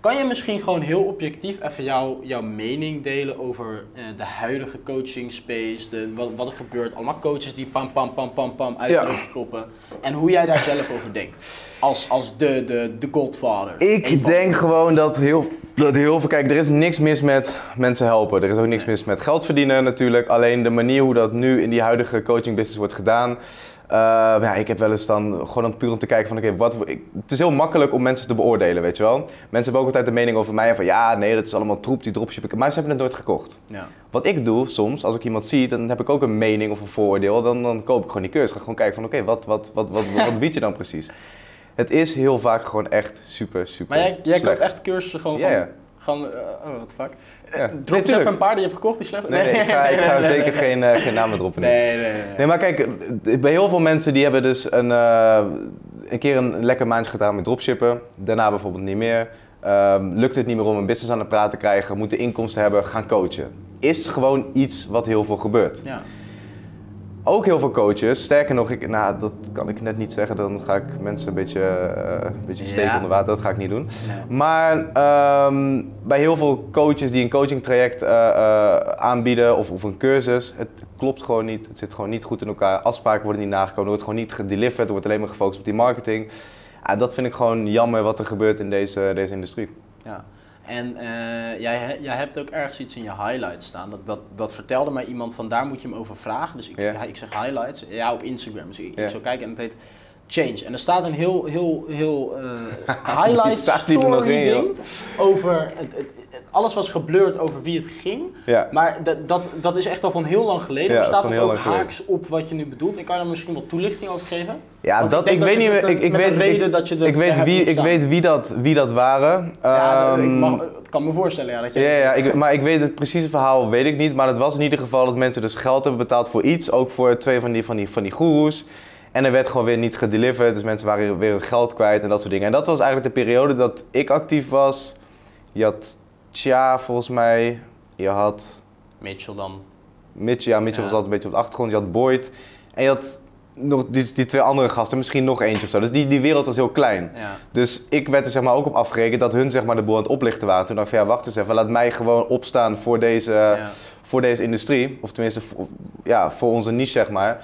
Kan je misschien gewoon heel objectief even jouw, jouw mening delen over eh, de huidige coaching space, de, wat, wat er gebeurt, allemaal coaches die pam pam pam pam pam uit de Ja. kloppen en hoe jij daar zelf over denkt, als, als de, de, de godfather. Ik denk gewoon dat heel, dat heel veel. Kijk, er is niks mis met mensen helpen. Er is ook niks mis met geld verdienen natuurlijk. Alleen de manier hoe dat nu in die huidige coaching business wordt gedaan. Eh, ja, ik heb wel eens dan gewoon puur om te kijken van oké, wat. ik- het is heel makkelijk om mensen te beoordelen, weet je wel. Mensen hebben ook altijd de mening over mij van ja, nee, dat is allemaal troep, die dropshipping. Maar ze hebben het nooit gekocht. Ja. Wat ik doe soms, als ik iemand zie, dan heb ik ook een mening of een vooroordeel. Dan, dan koop ik gewoon die cursus. Ga gewoon kijken van oké, wat, wat, wat, wat, wat, bied je dan precies? Het is heel vaak gewoon echt super, super Maar jij, koopt echt cursussen gewoon van... Gewoon, eh, oh, what the fuck. Ja. Drop Nee, even tuurlijk. een paar die je hebt gekocht die slecht Nee, nee, ik ga, ik ga zeker. Geen, eh, geen namen droppen. Nee, nee, nee. Maar kijk, eh, bij heel veel mensen die hebben dus een, eh, een keer een lekker maandje gedaan met dropshippen. Daarna bijvoorbeeld niet meer. Ehm, lukt het niet meer om een business aan de praat te krijgen, moeten inkomsten hebben, gaan coachen. Is gewoon iets wat heel veel gebeurt. Ja. Ook heel veel coaches, sterker nog, ik, nou, dat kan ik net niet zeggen, dan ga ik mensen een beetje, een beetje steken Ja. onder water, dat ga ik niet doen. Nee. Maar ehm, bij heel veel coaches die een coachingtraject eh, eh, aanbieden of, of een cursus, het klopt gewoon niet. Het zit gewoon niet goed in elkaar. Afspraken worden niet nagekomen, er wordt gewoon niet gedeliverd, er wordt alleen maar gefocust op die marketing. Ja, dat vind ik gewoon jammer wat er gebeurt in deze, deze industrie. Ja. En eh, jij, jij hebt ook ergens iets in je highlights staan. Dat, dat, dat vertelde mij iemand van daar moet je hem over vragen. Dus ik, Ja. ik zeg highlights. Ja, op Instagram. Dus ik zou kijken en het heet Change. En er staat een heel, heel, heel eh highlight er nog story in, ding over... Het, het, alles was geblurred over wie het ging. Ja. Maar dat, dat, dat is echt al van heel lang geleden. Ja, staat het ook geleden. haaks op wat je nu bedoelt? Ik kan daar misschien wat toelichting over geven. Ja, Want dat, ik, weet je niet meer. Ik, ik weet, reden ik, dat je ik, weet wie, ik weet wie dat, wie dat waren. Ja, ik Ehm, mag, het kan me voorstellen ja, dat je... Ja, ja ik, maar ik weet het precieze verhaal, weet ik niet. Maar het was in ieder geval dat mensen dus geld hebben betaald voor iets. Ook voor twee van die, van die, van die goeroes. En er werd gewoon weer niet gedeliverd. Dus mensen waren weer hun geld kwijt en dat soort dingen. En dat was eigenlijk de periode dat ik actief was. Je had Tja, volgens mij. Je had Mitchell dan. Mitch. Ja, Mitchell Ja. was altijd een beetje op de achtergrond. Je had Boyd. En je had nog die, die twee andere gasten. Misschien nog eentje of zo. Dus die, die wereld was heel klein. Ja. Dus ik werd er zeg maar ook op afgerekend dat hun zeg maar de boel aan het oplichten waren. Toen dacht ik van ja, wacht eens even, laat mij gewoon opstaan voor deze, ja. voor deze industrie. Of tenminste voor, ja, voor onze niche zeg maar.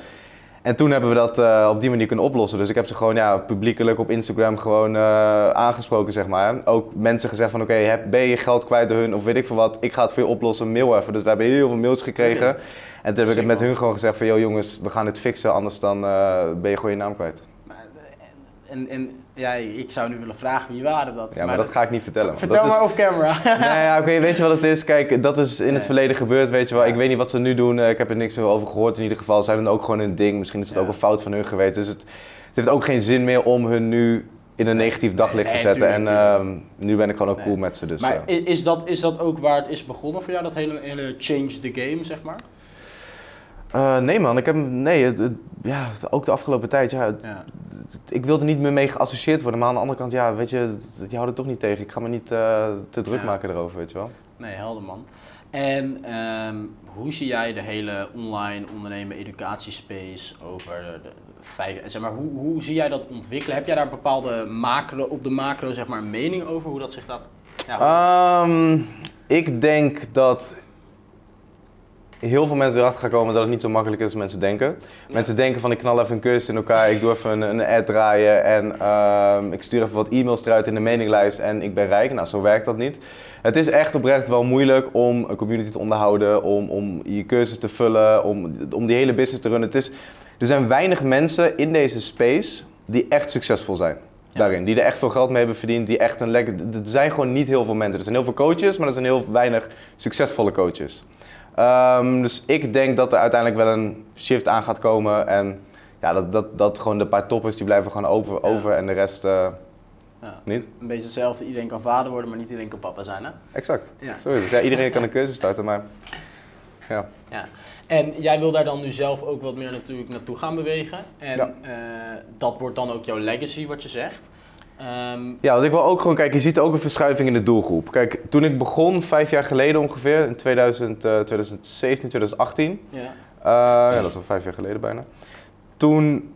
En toen hebben we dat eh, op die manier kunnen oplossen. Dus ik heb ze gewoon ja, publiekelijk op Instagram gewoon eh, aangesproken zeg maar. Ook mensen gezegd van oké, ben je geld kwijt door hun of weet ik veel wat. Ik ga het voor je oplossen, mail even. Dus we hebben heel veel mails gekregen. En toen heb ik het met hun gewoon gezegd van yo jongens, we gaan dit fixen. Anders dan eh, ben je gewoon je naam kwijt. Maar, En, en ja, ik zou nu willen vragen wie waren dat? Ja, maar dat ga ik niet vertellen. Vertel Dat is- maar off camera. nee, ja, oké, weet je wat het is? Kijk, dat is in het verleden gebeurd, weet je wel. Ja. Ik weet niet wat ze nu doen. eh, Ik heb er niks meer over gehoord in ieder geval. Zij doen ook gewoon hun ding. Misschien is het Ja. ook een fout van hun geweest. Dus het, het heeft ook geen zin meer om hun nu in een negatief daglicht Nee, te zetten. en ehm, nu ben ik gewoon ook cool met ze. Dus, maar is dat, is dat ook waar het is begonnen voor jou? Dat hele, hele change the game, zeg maar? Eh, nee man, ik heb, nee, het- het- ja, ook de afgelopen tijd, ja, Ja. het- ik wilde niet meer mee geassocieerd worden. Maar aan de andere kant, ja, weet je, je houdt het toch niet tegen. Ik ga me niet eh, te druk Ja. maken erover, weet je wel. Nee, helder man. En ehm, hoe zie jij de hele online ondernemen educatiespace over de, vijf... Zeg maar, hoe, hoe zie jij dat ontwikkelen? Heb jij daar een bepaalde macro, op de macro zeg maar, mening over hoe dat zich gaat... Ja, Ehm, ik denk dat heel veel mensen erachter gaan komen dat het niet zo makkelijk is als mensen denken. Mensen denken van ik knal even een cursus in elkaar, ik doe even een, een ad draaien en ehm, ik stuur even wat e-mails eruit in de mailinglijst en ik ben rijk. Nou, zo werkt dat niet. Het is echt oprecht wel moeilijk om een community te onderhouden, om, om je cursus te vullen, om, om die hele business te runnen. Het is, er zijn weinig mensen in deze space die echt succesvol zijn. Ja. Daarin, die er echt veel geld mee hebben verdiend, die echt een lekker. Er zijn gewoon niet heel veel mensen. Er zijn heel veel coaches, maar er zijn heel weinig succesvolle coaches. Ehm, dus ik denk dat er uiteindelijk wel een shift aan gaat komen. En ja, dat, dat, dat gewoon de paar toppers die blijven gewoon over, Ja. over en de rest eh, Ja. niet. Een beetje hetzelfde, iedereen kan vader worden, maar niet iedereen kan papa zijn, hè? Exact. Ja. Zo is het. Ja, iedereen kan een cursus starten, maar ja. Ja. En jij wil daar dan nu zelf ook wat meer natuurlijk naartoe gaan bewegen. En Ja. eh, dat wordt dan ook jouw legacy, wat je zegt. Ehm, Ja, want ik wil ook gewoon kijken, je ziet ook een verschuiving in de doelgroep. Kijk, toen ik begon, vijf jaar geleden ongeveer, in 2000, eh, 2017, 2018, ja. Eh, ja, dat is al vijf jaar geleden bijna. Toen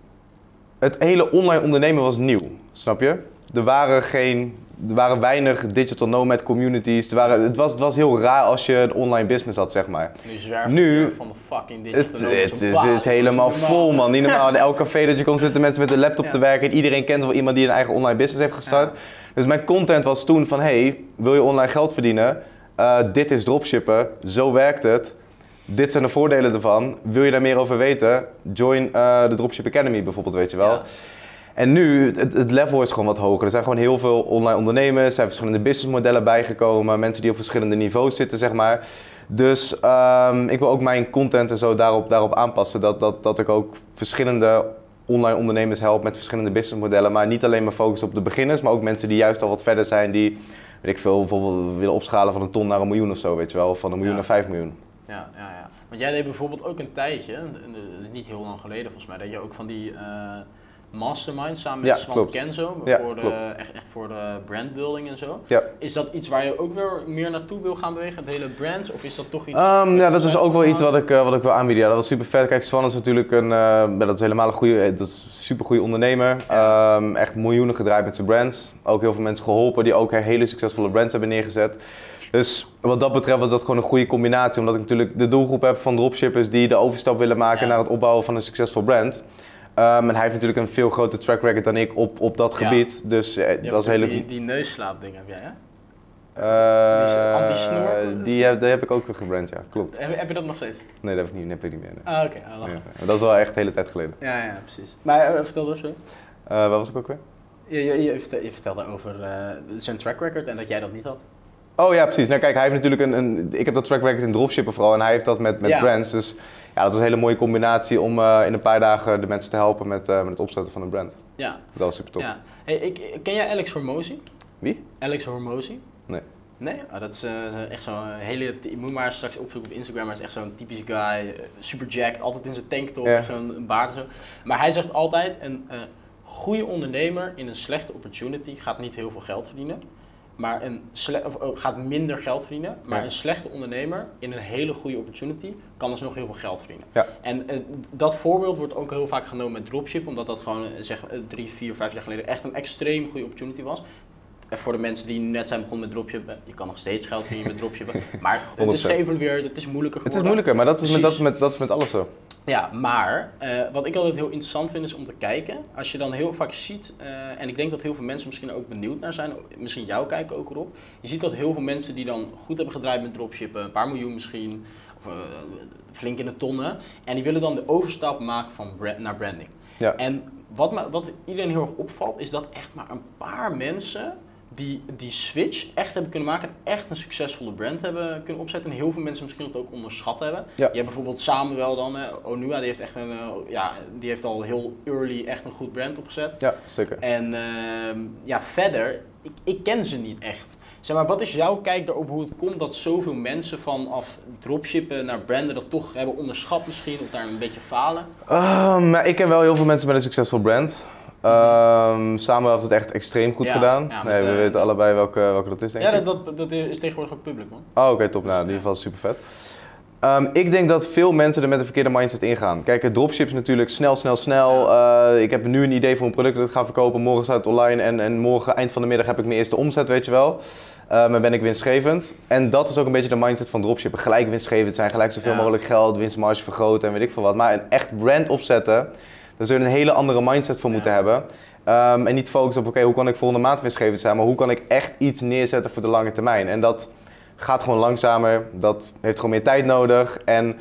het hele online ondernemen was nieuw, snap je? Er waren, geen, er waren weinig digital nomad communities. Er waren, het, was, het was heel raar als je een online business had, zeg maar. Nu zwerft Nu- van de fucking digital nomads het is het helemaal vol, man. Niet normaal. In elk café dat je kon zitten, mensen met een laptop Ja. te werken. En iedereen kent wel iemand die een eigen online business heeft gestart. Dus mijn content was toen van, hey, wil je online geld verdienen? Eh, dit is dropshippen, zo werkt het. Dit zijn de voordelen ervan. Wil je daar meer over weten? Join eh, de Dropship Academy bijvoorbeeld, weet je wel. Ja. En nu, het, het level is gewoon wat hoger. Er zijn gewoon heel veel online ondernemers, er zijn verschillende businessmodellen bijgekomen, mensen die op verschillende niveaus zitten, zeg maar. Dus ehm, ik wil ook mijn content en zo daarop, daarop aanpassen, dat, dat, dat ik ook verschillende online ondernemers help met verschillende businessmodellen, maar niet alleen maar focus op de beginners, maar ook mensen die juist al wat verder zijn, die, weet ik veel, bijvoorbeeld willen opschalen van een ton naar een miljoen of zo, weet je wel, of van een miljoen Ja. naar vijf miljoen. Ja, ja, ja. Want jij deed bijvoorbeeld ook een tijdje, eh, niet heel lang geleden volgens mij, dat je ook van die eh mastermind samen met Ja, Swan klopt. Kenzo, Ja, voor de, klopt. echt, echt voor de brandbuilding en zo. Ja. Is dat iets waar je ook weer meer naartoe wil gaan bewegen, het hele brand? Of is dat toch iets... Ehm, ja, dat is ook wel iets wat ik, eh, wat ik wil aanbieden. Ja, dat was super vet. Kijk, Swan is natuurlijk een, ja, dat is helemaal een goede, dat is een super goede ondernemer. Ehm, echt miljoenen gedraaid met zijn brands. Ook heel veel mensen geholpen die ook hele succesvolle brands hebben neergezet. Dus wat dat betreft was dat gewoon een goede combinatie. Omdat ik natuurlijk de doelgroep heb van dropshippers die de overstap willen maken naar het opbouwen van een succesvol brand. Ehm, en hij heeft natuurlijk een veel groter track record dan ik op, op dat Ja. gebied. Dus eh, dat een hele... die, die neusslaapding heb jij, hè? Eh? Die heb, die heb ik ook weer gebrand, ja. Klopt. Heb, heb je dat nog steeds? Nee, dat heb ik niet, heb ik niet meer. nee. Ah, oké. ah. Ja. Dat is wel echt de hele tijd geleden. Ja, ja, precies. Maar eh, vertel dus, sorry. Eh, waar was ik ook weer? Je, je, je, vertel- je vertelde over zijn track record en dat jij dat niet had. Oh ja, precies. Nou kijk, hij heeft natuurlijk een, een... Ik heb dat track record in dropshippen vooral en hij heeft dat met, met Ja. brands. Dus ja, dat was een hele mooie combinatie om eh, in een paar dagen de mensen te helpen met, eh, met het opzetten van een brand. Ja. Dat was super tof. ja. Hey, ik, ken jij Alex Hormozy? Wie? Alex Hormozy? Nee. Nee? Ah, dat is eh, echt zo'n hele... Je moet maar straks opzoeken op Instagram, maar het is echt zo'n typische guy. super jacked, altijd in zijn tanktop, Ja. zo'n baard en zo. Maar hij zegt altijd, een goede ondernemer in een slechte opportunity gaat niet heel veel geld verdienen. Maar een of, oh, gaat minder geld verdienen. Maar Ja. een slechte ondernemer in een hele goede opportunity kan dus nog heel veel geld verdienen. Ja. En eh, dat voorbeeld wordt ook heel vaak genomen met dropship, omdat dat gewoon eh, zeg, eh, drie, vier, vijf jaar geleden echt een extreem goede opportunity was. En voor de mensen die net zijn begonnen met dropshippen, je kan nog steeds geld verdienen met dropshippen. Maar het is 100%. geëvolueerd, het is moeilijker Het geworden. is moeilijker, maar dat is, met, dat, is met, dat is met alles zo. Ja, maar eh, wat ik altijd heel interessant vind is om te kijken. Als je dan heel vaak ziet, eh, en ik denk dat heel veel mensen misschien ook benieuwd naar zijn, misschien jou kijken ook erop. Je ziet dat heel veel mensen die dan goed hebben gedraaid met dropshippen, een paar miljoen misschien, of eh, flink in de tonnen. En die willen dan de overstap maken van brand naar branding. Ja. En wat, me, wat iedereen heel erg opvalt, is dat echt maar een paar mensen die die switch echt hebben kunnen maken en echt een succesvolle brand hebben kunnen opzetten. En heel veel mensen misschien dat ook onderschat hebben. Ja. Je hebt bijvoorbeeld Samuel dan, Onua, die heeft, echt een, eh, ja, die heeft al heel early echt een goed brand opgezet. Ja, zeker. En ehm, ja, verder, ik, ik ken ze niet echt. Zeg maar, wat is jouw kijk daarop hoe het komt dat zoveel mensen vanaf dropshippen naar branden dat toch hebben onderschat misschien of daar een beetje falen? Maar ik ken wel heel veel mensen met een succesvol brand. Ehm Samuel heeft het echt extreem goed Ja, gedaan. ja, nee, we eh, weten allebei welke, welke dat is, denk Ja, ik. dat, dat, dat is tegenwoordig ook public man. Oh, oké, top. Nou, in ieder geval super vet. Ehm, ik denk dat veel mensen er met een verkeerde mindset ingaan. Kijk, het dropship is natuurlijk snel, snel, snel. Eh, ik heb nu een idee voor een product dat ik ga verkopen. Morgen staat het online en, en morgen, eind van de middag, heb ik mijn eerste omzet, weet je wel. Ehm en ben ik winstgevend. En dat is ook een beetje de mindset van dropshippen. Gelijk winstgevend zijn, gelijk zoveel Ja. mogelijk geld, winstmarge vergroten en weet ik veel wat. Maar een echt brand opzetten, daar zul je een hele andere mindset voor Ja. moeten hebben. Ehm, en niet focussen op, oké, hoe kan ik volgende maand winstgevend zijn, maar hoe kan ik echt iets neerzetten voor de lange termijn. En dat gaat gewoon langzamer, dat heeft gewoon meer tijd nodig. En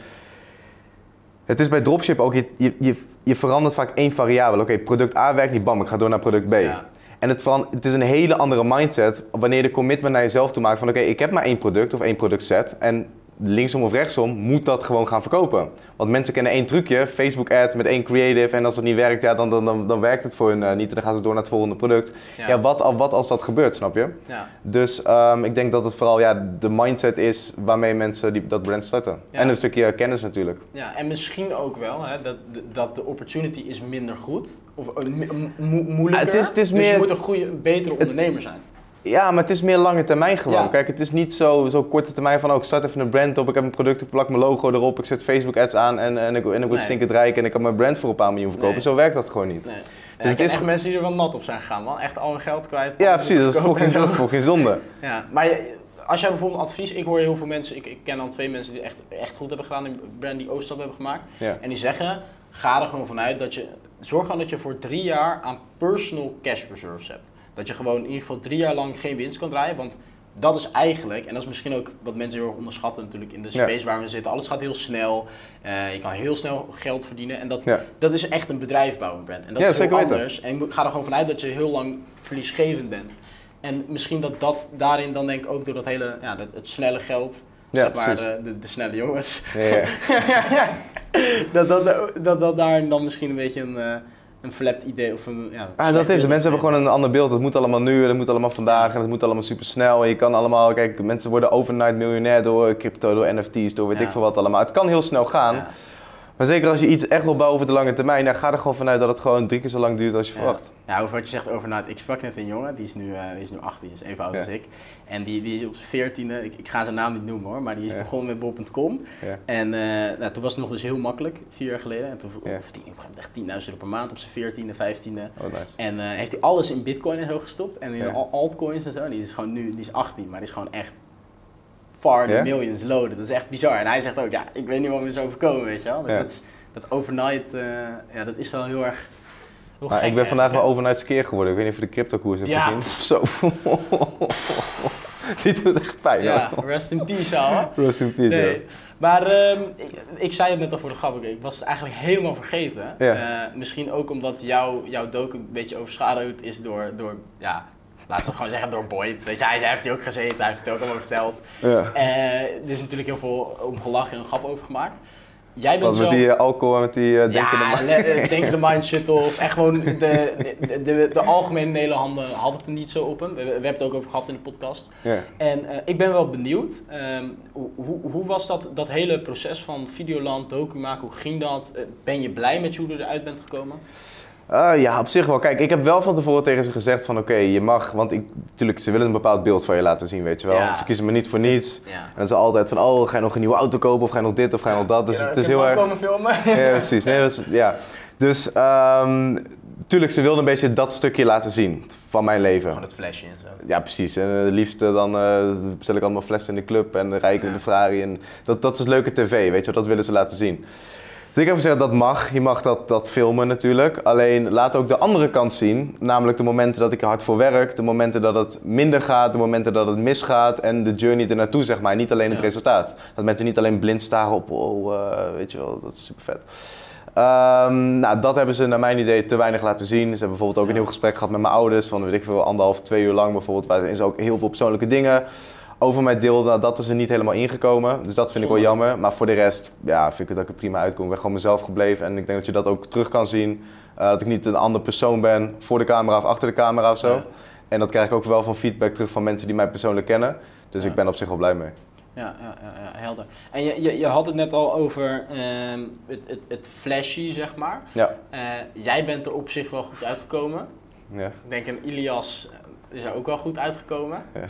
het is bij dropship ook, je, je, je, verandert vaak één variabele. Oké, product A werkt niet, bam, ik ga door naar product B. Ja. En het, het is een hele andere mindset wanneer je de commitment naar jezelf toe maakt van oké, ik heb maar één product of één productset en linksom of rechtsom moet dat gewoon gaan verkopen. Want mensen kennen één trucje, Facebook ad met één creative en als het niet werkt, ja, dan, dan, dan, dan werkt het voor hun eh, niet en dan gaan ze door naar het volgende product. Ja, wat, wat als dat gebeurt, snap je? ja. Dus ehm, ik denk dat het vooral ja, de mindset is waarmee mensen die, dat brand starten. Ja. En een stukje kennis natuurlijk. Ja, en misschien ook wel hè, dat, dat de opportunity is minder goed of eh, mo- mo- moeilijker. Het is- het is dus je meer- moet een goede, een betere ondernemer zijn. Ja, maar het is meer lange termijn gewoon. Ja. Kijk, het is niet zo, zo korte termijn van, oh, ik start even een brand op, ik heb een product, ik plak mijn logo erop, ik zet Facebook ads aan en, en ik, en ik word Nee. stinkend rijk en ik kan mijn brand voor een paar miljoen verkopen. Nee. Zo werkt dat gewoon niet. Nee. Dus het is- echt mensen die er wel nat op zijn gegaan, man. Echt al hun geld kwijt. Ja, precies, dat is fucking, en dat is zo. fucking zonde. Ja, maar je- als jij bijvoorbeeld advies, ik hoor heel veel mensen, ik, ik ken dan twee mensen die echt, echt goed hebben gedaan in brand die overstap hebben gemaakt. Ja. En die zeggen, ga er gewoon vanuit dat je, zorg gewoon dat je voor drie jaar aan personal cash reserves hebt. Dat je gewoon in ieder geval drie jaar lang geen winst kan draaien, want dat is eigenlijk, en dat is misschien ook wat mensen heel erg onderschatten natuurlijk in de Ja. space waar we zitten. Alles gaat heel snel, eh, je kan heel snel geld verdienen en dat, Ja. dat is echt een bedrijf bouwen, brand. En dat Ja, is heel weten. anders. En moet- ga er gewoon vanuit dat je heel lang verliesgevend bent. En misschien dat dat daarin dan denk ik ook door dat hele, ja, dat, het snelle geld, Ja, zeg maar, de, de, de snelle jongens, Ja, ja. dat, dat, dat, dat daar dan misschien een beetje een, eh, een flapped idee of een, ja, Ah, dat is het. Mensen hebben gewoon een ander beeld. Het moet allemaal nu, het moet allemaal vandaag en het moet allemaal super snel. En je kan allemaal, kijk, mensen worden overnight miljonair door crypto, door NFT's, door weet Ja. ik veel wat allemaal. Het kan heel snel gaan. Ja. Maar zeker als je iets echt wil bouwen over de lange termijn, dan ga er gewoon vanuit dat het gewoon drie keer zo lang duurt als je Ja. verwacht. Ja, over wat je zegt over, nou, ik sprak net een jongen, die is nu, eh, die is nu 18, is even oud Ja. als ik. En die, die is op zijn 14e, ik, ik ga zijn naam niet noemen hoor, maar die is Ja. begonnen met bol.com. En eh, nou, toen was het nog dus heel makkelijk, vier jaar geleden. En toen of tien, op een gegeven moment echt 10.000 euro per maand op zijn 14e, 15e. Oh, nice. En eh, heeft hij alles in bitcoin en zo gestopt. En in altcoins en zo. En die is gewoon nu, die is 18, maar die is gewoon echt far the Ja? millions loaded. Dat is echt bizar. En hij zegt ook, ja, ik weet niet wat me is overkomen, weet je wel. Dus dat, is- dat overnight, eh, ja, dat is wel heel erg heel gek ik ben vandaag wel overnight skeer geworden. Ik weet niet of je de crypto koers hebt Ja. gezien. Zo. Die doet echt pijn Ja, hoor. rest in peace, ouwe. Rest in peace, Nee. Maar ehm, ik, ik zei het net al voor de grap, ik- was het eigenlijk helemaal vergeten. Ja. Eh, misschien ook omdat jou, jouw docu een beetje overschaduwd is door, door ja, laten we het gewoon zeggen, door Boyd. Weet je, hij, hij heeft hier ook gezeten, hij heeft het ook allemaal verteld. Ja. Eh, er is natuurlijk heel veel om gelachen en een grap over gemaakt. Jij bent Wat met die eh, alcohol en met die eh ja, denkende man. le- eh, denkende mind shuttle. Echt gewoon de, de, de, de algemene Nederlanden hadden het er niet zo op hem. We, we hebben het ook over gehad in de podcast. Ja. En eh, ik ben wel benieuwd, ehm, hoe, hoe, was dat, dat hele proces van Videoland, docu maken, hoe ging dat? Eh, ben je blij met hoe je eruit bent gekomen? Eh, ja, op zich wel. Kijk, ik heb wel van tevoren tegen ze gezegd van oké, je mag, want ik, natuurlijk, ze willen een bepaald beeld van je laten zien, weet je wel. Ja. Ze kiezen me niet voor niets. Ja. En dan is altijd van, oh, ga je nog een nieuwe auto kopen of ga je nog dit of ga je nog dat. Dus het is heel erg... komen filmen. Ja, precies. Nee, dat is, ja. Dus, ehm tuurlijk, ze wilden een beetje dat stukje laten zien van mijn leven. Gewoon het flesje en zo. Ja, precies. En het liefste dan eh bestel ik allemaal flessen in de club en dan rijd ik in Ja. de Ferrari. En dat, dat is leuke tv, weet je wel. Dat willen ze laten zien. Dus ik heb gezegd, dat mag. Je mag dat, dat filmen natuurlijk. Alleen laat ook de andere kant zien. Namelijk de momenten dat ik er hard voor werk. De momenten dat het minder gaat. De momenten dat het misgaat. En de journey ernaartoe, zeg maar. Niet alleen het Ja. resultaat. Dat mensen niet alleen blind staren op, oh, weet je wel, dat is super vet. Ehm, nou, dat hebben ze naar mijn idee te weinig laten zien. Ze hebben bijvoorbeeld ook een heel gesprek gehad met mijn ouders. Van weet ik veel, anderhalf, twee uur lang bijvoorbeeld. Waarin ze ook heel veel persoonlijke dingen over mij deelden. Nou, dat is er niet helemaal ingekomen. Dus dat vind ik wel jammer. Maar voor de rest ja, vind ik het dat ik er prima uitkom. Ik ben gewoon mezelf gebleven. En ik denk dat je dat ook terug kan zien. Eh, dat ik niet een ander persoon ben voor de camera of achter de camera of zo. Ja. En dat krijg ik ook wel van feedback terug van mensen die mij persoonlijk kennen. Dus Ja. ik ben op zich wel blij mee. Ja, ja, ja, helder. En je, je, je had het net al over ehm, het, het, het flashy, zeg maar. Ja. Eh, jij bent er op zich wel goed uitgekomen. ja. Ik denk een Ilias is er ook wel goed uitgekomen. Ja.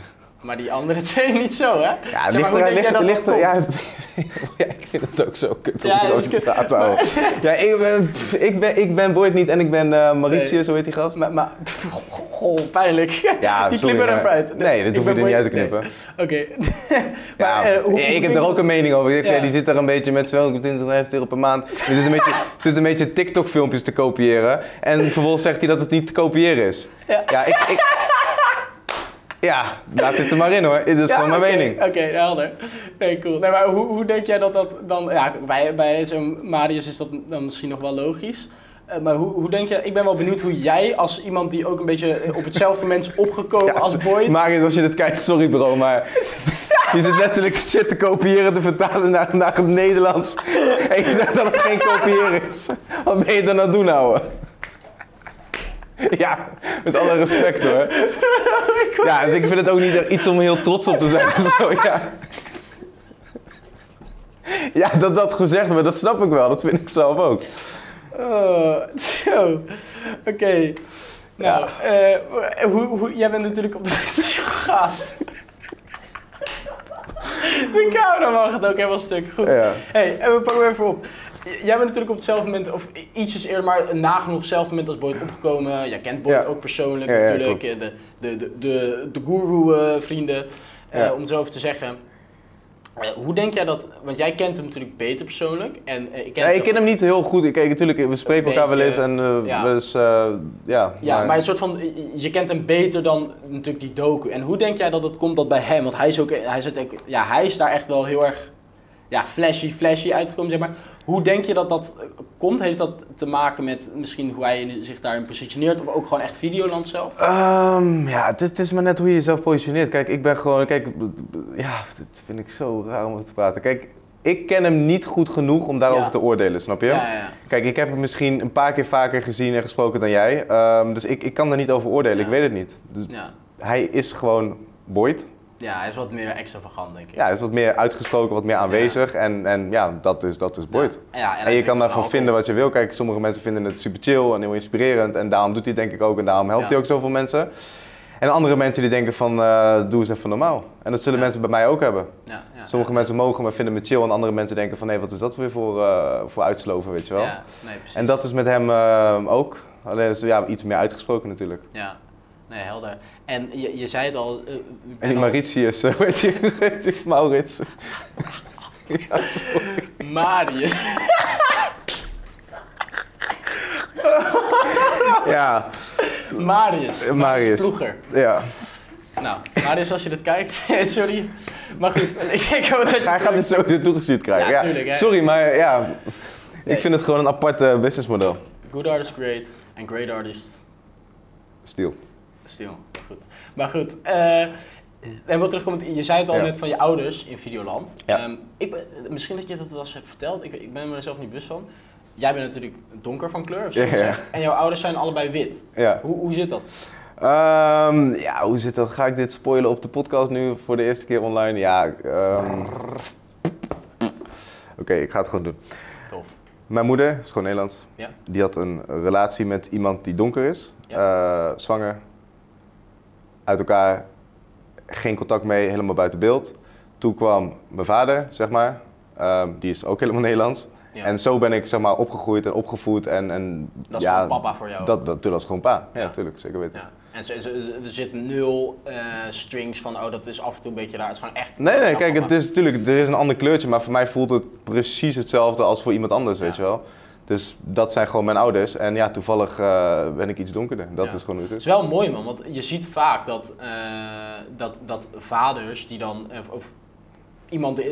Maar die andere twee niet zo, hè? Ja, Zeg maar, ligt er, ligt, er, ja, ik vind het ook zo kut om Ja, ja, ik ben, ik ben, ik ben Boyd niet en ik ben eh Mauritius, Nee. zo heet die gast. Maar, maar oh, pijnlijk. Ja, die sorry, knippen er maar- uit. Nee, dat Ik hoef je er niet uit te knippen. Oké. Ja, Maar, eh, hoe- ik heb er ook een mening over. Ik Ja. die zit daar een beetje met zo'n 20.000 euro per maand. Die zit een beetje, zit een beetje TikTok-filmpjes te kopiëren. En vervolgens zegt hij dat het niet te kopiëren is. Ja. Ja, ik... ik ja, laat dit er maar in hoor. Dit is Ja, gewoon mijn mening. Oké, helder. Nee, cool. Nee, maar hoe, hoe denk jij dat dat dan... Ja, bij, bij zo'n Marius is dat dan misschien nog wel logisch. Eh, maar hoe, hoe denk je... Ik ben wel benieuwd hoe jij als iemand die ook een beetje op hetzelfde moment is opgekomen Ja, als Boyd... Marius, als je dit kijkt, sorry bro, maar je zit letterlijk shit te kopiëren, te vertalen naar, naar het Nederlands. En je zegt dat het geen kopiëren is. Wat ben je dan aan het doen, ouwe? Ja, met alle respect hoor. Ja, ik vind het ook niet iets om heel trots op te zijn. Zo, ja. ja, dat dat gezegd wordt, dat snap ik wel. Dat vind ik zelf ook. Oh, zo. Oké. Nou, eh, hoe, hoe, jij bent natuurlijk op de gast. De cameraman gaat ook helemaal stuk. Goed. Ja. Hey, en we pakken hem even op. Jij bent natuurlijk op hetzelfde moment, of ietsjes eerder, maar nagenoeg hetzelfde moment als Boyd opgekomen. Jij kent Boyd Ja. ook persoonlijk Ja, ja, natuurlijk. klopt. de de, de, de, de guru-vrienden, Ja. om het zo over te zeggen. Eh, hoe denk jij dat, want jij kent hem natuurlijk beter persoonlijk. En, eh, ik ken Ja, hem ik ken hem niet heel goed. Kijk, natuurlijk, we spreken elkaar wel eens en eh, ja. wel eens, eh, ja. Maar, een soort van, je kent hem beter dan natuurlijk die docu. En hoe denk jij dat het komt dat bij hem, want hij is ook, hij is, ook, ja, hij is daar echt wel heel erg ja, flashy, flashy uitgekomen, zeg maar. Hoe denk je dat dat eh, komt? Heeft dat te maken met misschien hoe hij zich daarin positioneert of ook gewoon echt Videoland zelf? Ehm, ja, het is, het is maar net hoe je jezelf positioneert. Kijk, ik ben gewoon, kijk, ja, dat vind ik zo raar om over te praten. Kijk, ik ken hem niet goed genoeg om daarover Ja. te oordelen, snap je? Ja, ja, ja. Kijk, ik heb hem misschien een paar keer vaker gezien en gesproken dan jij. Ehm, dus ik, ik kan daar niet over oordelen, ik weet het niet. Dus Ja. hij is gewoon Boyd. Ja, hij is wat meer extravagant, denk ik. Ja, hij is wat meer uitgesproken, wat meer aanwezig. En, en ja, dat is, dat is Boyd. Ja, ja, En, je kan daarvan vinden wat je wil. Kijk, sommige mensen vinden het super chill en heel inspirerend. En daarom doet hij het denk ik ook. En daarom helpt hij ook zoveel mensen. En andere mensen die denken van, eh, doe eens even normaal. En dat zullen mensen bij mij ook hebben. Ja, ja, Sommige mensen mogen me vinden me chill. En andere mensen denken van, hé, wat is dat weer voor, eh, voor uitsloven, weet je wel. Ja, nee, precies. En dat is met hem eh, ook. Alleen is ja, iets meer uitgesproken natuurlijk. Ja, nee, helder. En je, je zei het al... eh, En die Mauritius, eh, hoe heet die Maurits? ja, Marius. ja, Marius. Marius. Ploeger. ja. Nou, Marius, als je dit kijkt, sorry. Maar goed, ik, hoop dat je... Hij gaat dit sowieso toegestuurd krijgen. Ja, Ja, tuurlijk, hè. Sorry, maar ja, Nee. ik vind het gewoon een apart eh, businessmodel. Good artist great en great artist Stiel. Stil, goed. Maar goed, eh en wat terugkomt, je zei het al Ja. net van je ouders in Videoland. Ja. Ehm, ik ben, misschien dat je dat wel eens hebt verteld, ik, ik ben me er zelf niet bewust van. Jij bent natuurlijk donker van kleur, of zo Ja. En jouw ouders zijn allebei wit. Hoe, hoe zit dat? Ehm, ja, hoe zit dat? Ga ik dit spoilen op de podcast nu voor de eerste keer online? Ja, ehm, Oké, ik ga het gewoon doen. Tof. Mijn moeder is gewoon Nederlands. Ja. Die had een relatie met iemand die donker is. Eh, zwanger. Uit elkaar. Geen contact mee, helemaal buiten beeld. Toen kwam mijn vader, zeg maar. Ehm, die is ook helemaal Nederlands. Ja. En zo ben ik zeg maar opgegroeid en opgevoed. En, en dat is ja, van papa voor jou. Dat, dat, dat is gewoon pa. Ja, Ja. natuurlijk, zeker weten. Ja. En er zit nul eh, strings van, oh dat is af en toe een beetje raar. Het is gewoon echt... Nee, nee, kijk, papa. het is natuurlijk, er is een ander kleurtje, maar voor mij voelt het precies hetzelfde als voor iemand anders, weet je wel. Dus dat zijn gewoon mijn ouders. En ja, toevallig eh, ben ik iets donkerder. Dat Ja. is gewoon hoe het Het is. is wel mooi man, want je ziet vaak dat, eh, dat, dat vaders die dan, of, of iemand, eh,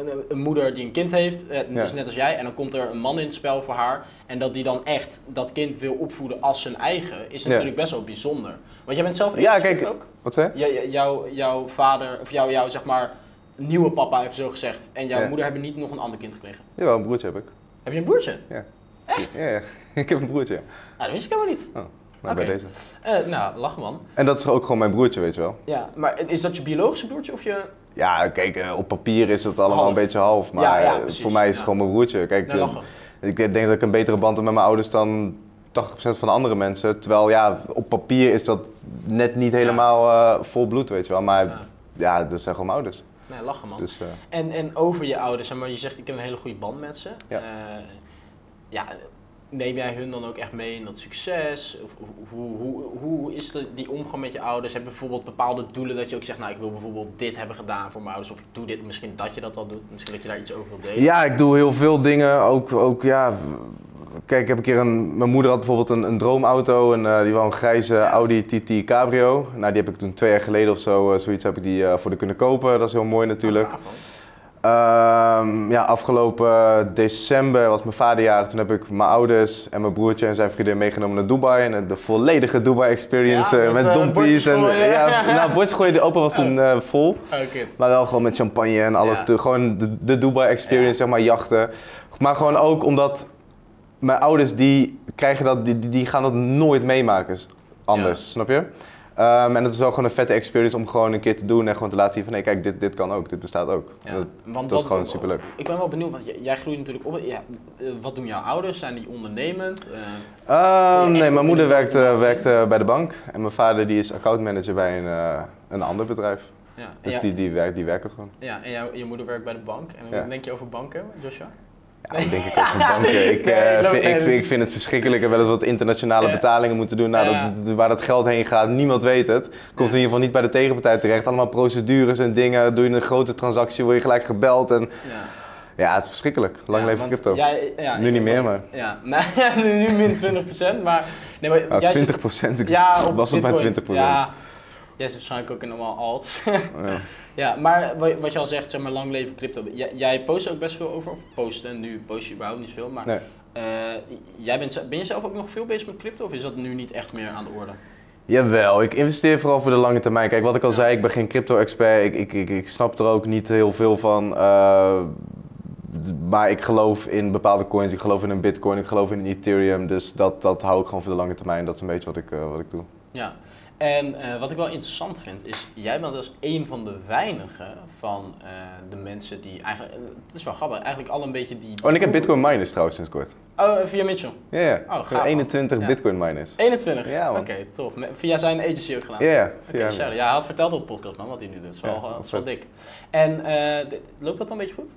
een, een moeder die een kind heeft, eh, Ja. dus net als jij, en dan komt er een man in het spel voor haar, en dat die dan echt dat kind wil opvoeden als zijn eigen, is Ja. natuurlijk best wel bijzonder. Want jij bent zelf Ja, kijk- ook? Wat zei je? Jouw, jouw vader, of jouw, jouw zeg maar nieuwe papa even zo gezegd, en jouw Ja. moeder hebben niet nog een ander kind gekregen. Jawel, een broertje heb ik. Heb je een broertje? Ja. Echt? Ja, ja. ik heb een broertje. Ah, dat wist ik helemaal niet. Nou, Oké. bij deze. Eh, nou, lachen man. En dat is ook gewoon mijn broertje, weet je wel. Ja, maar is dat je biologische broertje of je... Ja, kijk, eh, op papier is het allemaal Half. een beetje half. Maar Ja, ja, eh, voor mij is het gewoon mijn broertje. Kijk, lachen. ik denk dat ik een betere band heb met mijn ouders dan 80% van de andere mensen. Terwijl ja, op papier is dat net niet helemaal eh, vol bloed, weet je wel. Maar Ja. ja, dat zijn gewoon mijn ouders. Nee, lachen man. Dus, eh, En, en over je ouders, maar je zegt ik heb een hele goede band met ze. Ja. Eh, ja, neem jij hun dan ook echt mee in dat succes? Of hoe, hoe, hoe is de, die omgang met je ouders? Heb je bijvoorbeeld bepaalde doelen dat je ook zegt, nou ik wil bijvoorbeeld dit hebben gedaan voor mijn ouders. Of ik doe dit, misschien dat je dat al doet. Misschien dat je daar iets over wil delen. Ja, ik doe heel veel dingen. Ook, ook ja. Kijk, ik heb een keer een. Mijn moeder had bijvoorbeeld een, een droomauto. En eh, die was een grijze Audi TT Cabrio. Nou, die heb ik toen twee jaar geleden of zo, eh, zoiets heb ik die eh, voor de kunnen kopen. Dat is heel mooi natuurlijk. Ehm, ja, afgelopen december was mijn vaderjarig. Toen heb ik mijn ouders en mijn broertje en zijn vriendin meegenomen naar Dubai. En de volledige Dubai experience Ja, eh, met, met, dompies. En, ja, nou, bordjes gooien, de open was toen vol. Oh. Maar wel gewoon met champagne en alles. Ja. Gewoon de, de Dubai experience, Ja. zeg maar, jachten. Maar gewoon ook omdat mijn ouders, die, krijgen dat, die, die- gaan dat nooit meemaken anders, snap je? Ehm, en het is wel gewoon een vette experience om gewoon een keer te doen en gewoon te laten zien van nee, kijk, dit, dit kan ook, dit bestaat ook. Ja, Dat, want dat is wat- gewoon superleuk. Ik ben wel benieuwd, want jij, groeit natuurlijk op. Ja, eh, wat doen jouw ouders? Zijn die ondernemend? Eh, Ehm, nee, mijn moeder werkt, werkt bij de bank en mijn vader die is accountmanager bij een, eh, een ander bedrijf. ja. Dus ja, die, die, werkt, die werken gewoon. ja, en jouw, je moeder werkt bij de bank. En Ja. denk je over banken, Joshua? Ja, dan denk ik ook van banken. Ik, Nee, eh, vind, ik, dat ik vind het verschrikkelijk en wel eens wat internationale Ja. betalingen moeten doen. Nou, Ja. dat, dat- waar dat geld heen gaat, niemand weet het. Komt in ieder geval niet bij de tegenpartij terecht. Allemaal procedures en dingen. Doe je een grote transactie, word je gelijk gebeld. En, Ja. ja, het is verschrikkelijk. Lang leven crypto. Nu niet meer, maar- Ja, nu, min 20%, maar... Nee, maar Nou, jij 20 zit- procent. Ja, was het Bitcoin. 20 procent. Ja, jij zit waarschijnlijk ook in allemaal alts. Ja. ja, maar wat, je al zegt, zeg maar, lang leven crypto. Jij, jij post ook best veel over, of posten, nu post je überhaupt niet veel, maar... Nee. eh, jij bent, ben je zelf ook nog veel bezig met crypto, of is dat nu niet echt meer aan de orde? Jawel, ik investeer vooral voor de lange termijn. Kijk, wat ik al zei, ik ben geen crypto-expert. Ik, ik, ik, ik snap er ook niet heel veel van. eh, maar ik geloof in bepaalde coins. Ik geloof in een bitcoin, ik geloof in een ethereum. Dus dat, dat hou ik gewoon voor de lange termijn. Dat is een beetje wat ik, eh, wat ik doe. Ja, en eh, wat ik wel interessant vind is, jij bent dus een van de weinigen van eh, de mensen die eigenlijk, eh, het is wel grappig, eigenlijk al een beetje die... Oh, en ik heb bitcoin miners trouwens sinds kort. Oh, via Mitchell. Ja, ja. Oh, gaaf, Ik heb man. 21 Ja. bitcoin miners. 21? Ja. Oké, tof. Via zijn agency ook gedaan? Ja, ja. Oké, shout-out. ja, hij had verteld op de podcast man, wat hij nu doet. Dat is wel, Ja, is wel dik. En loopt dat dan een beetje goed?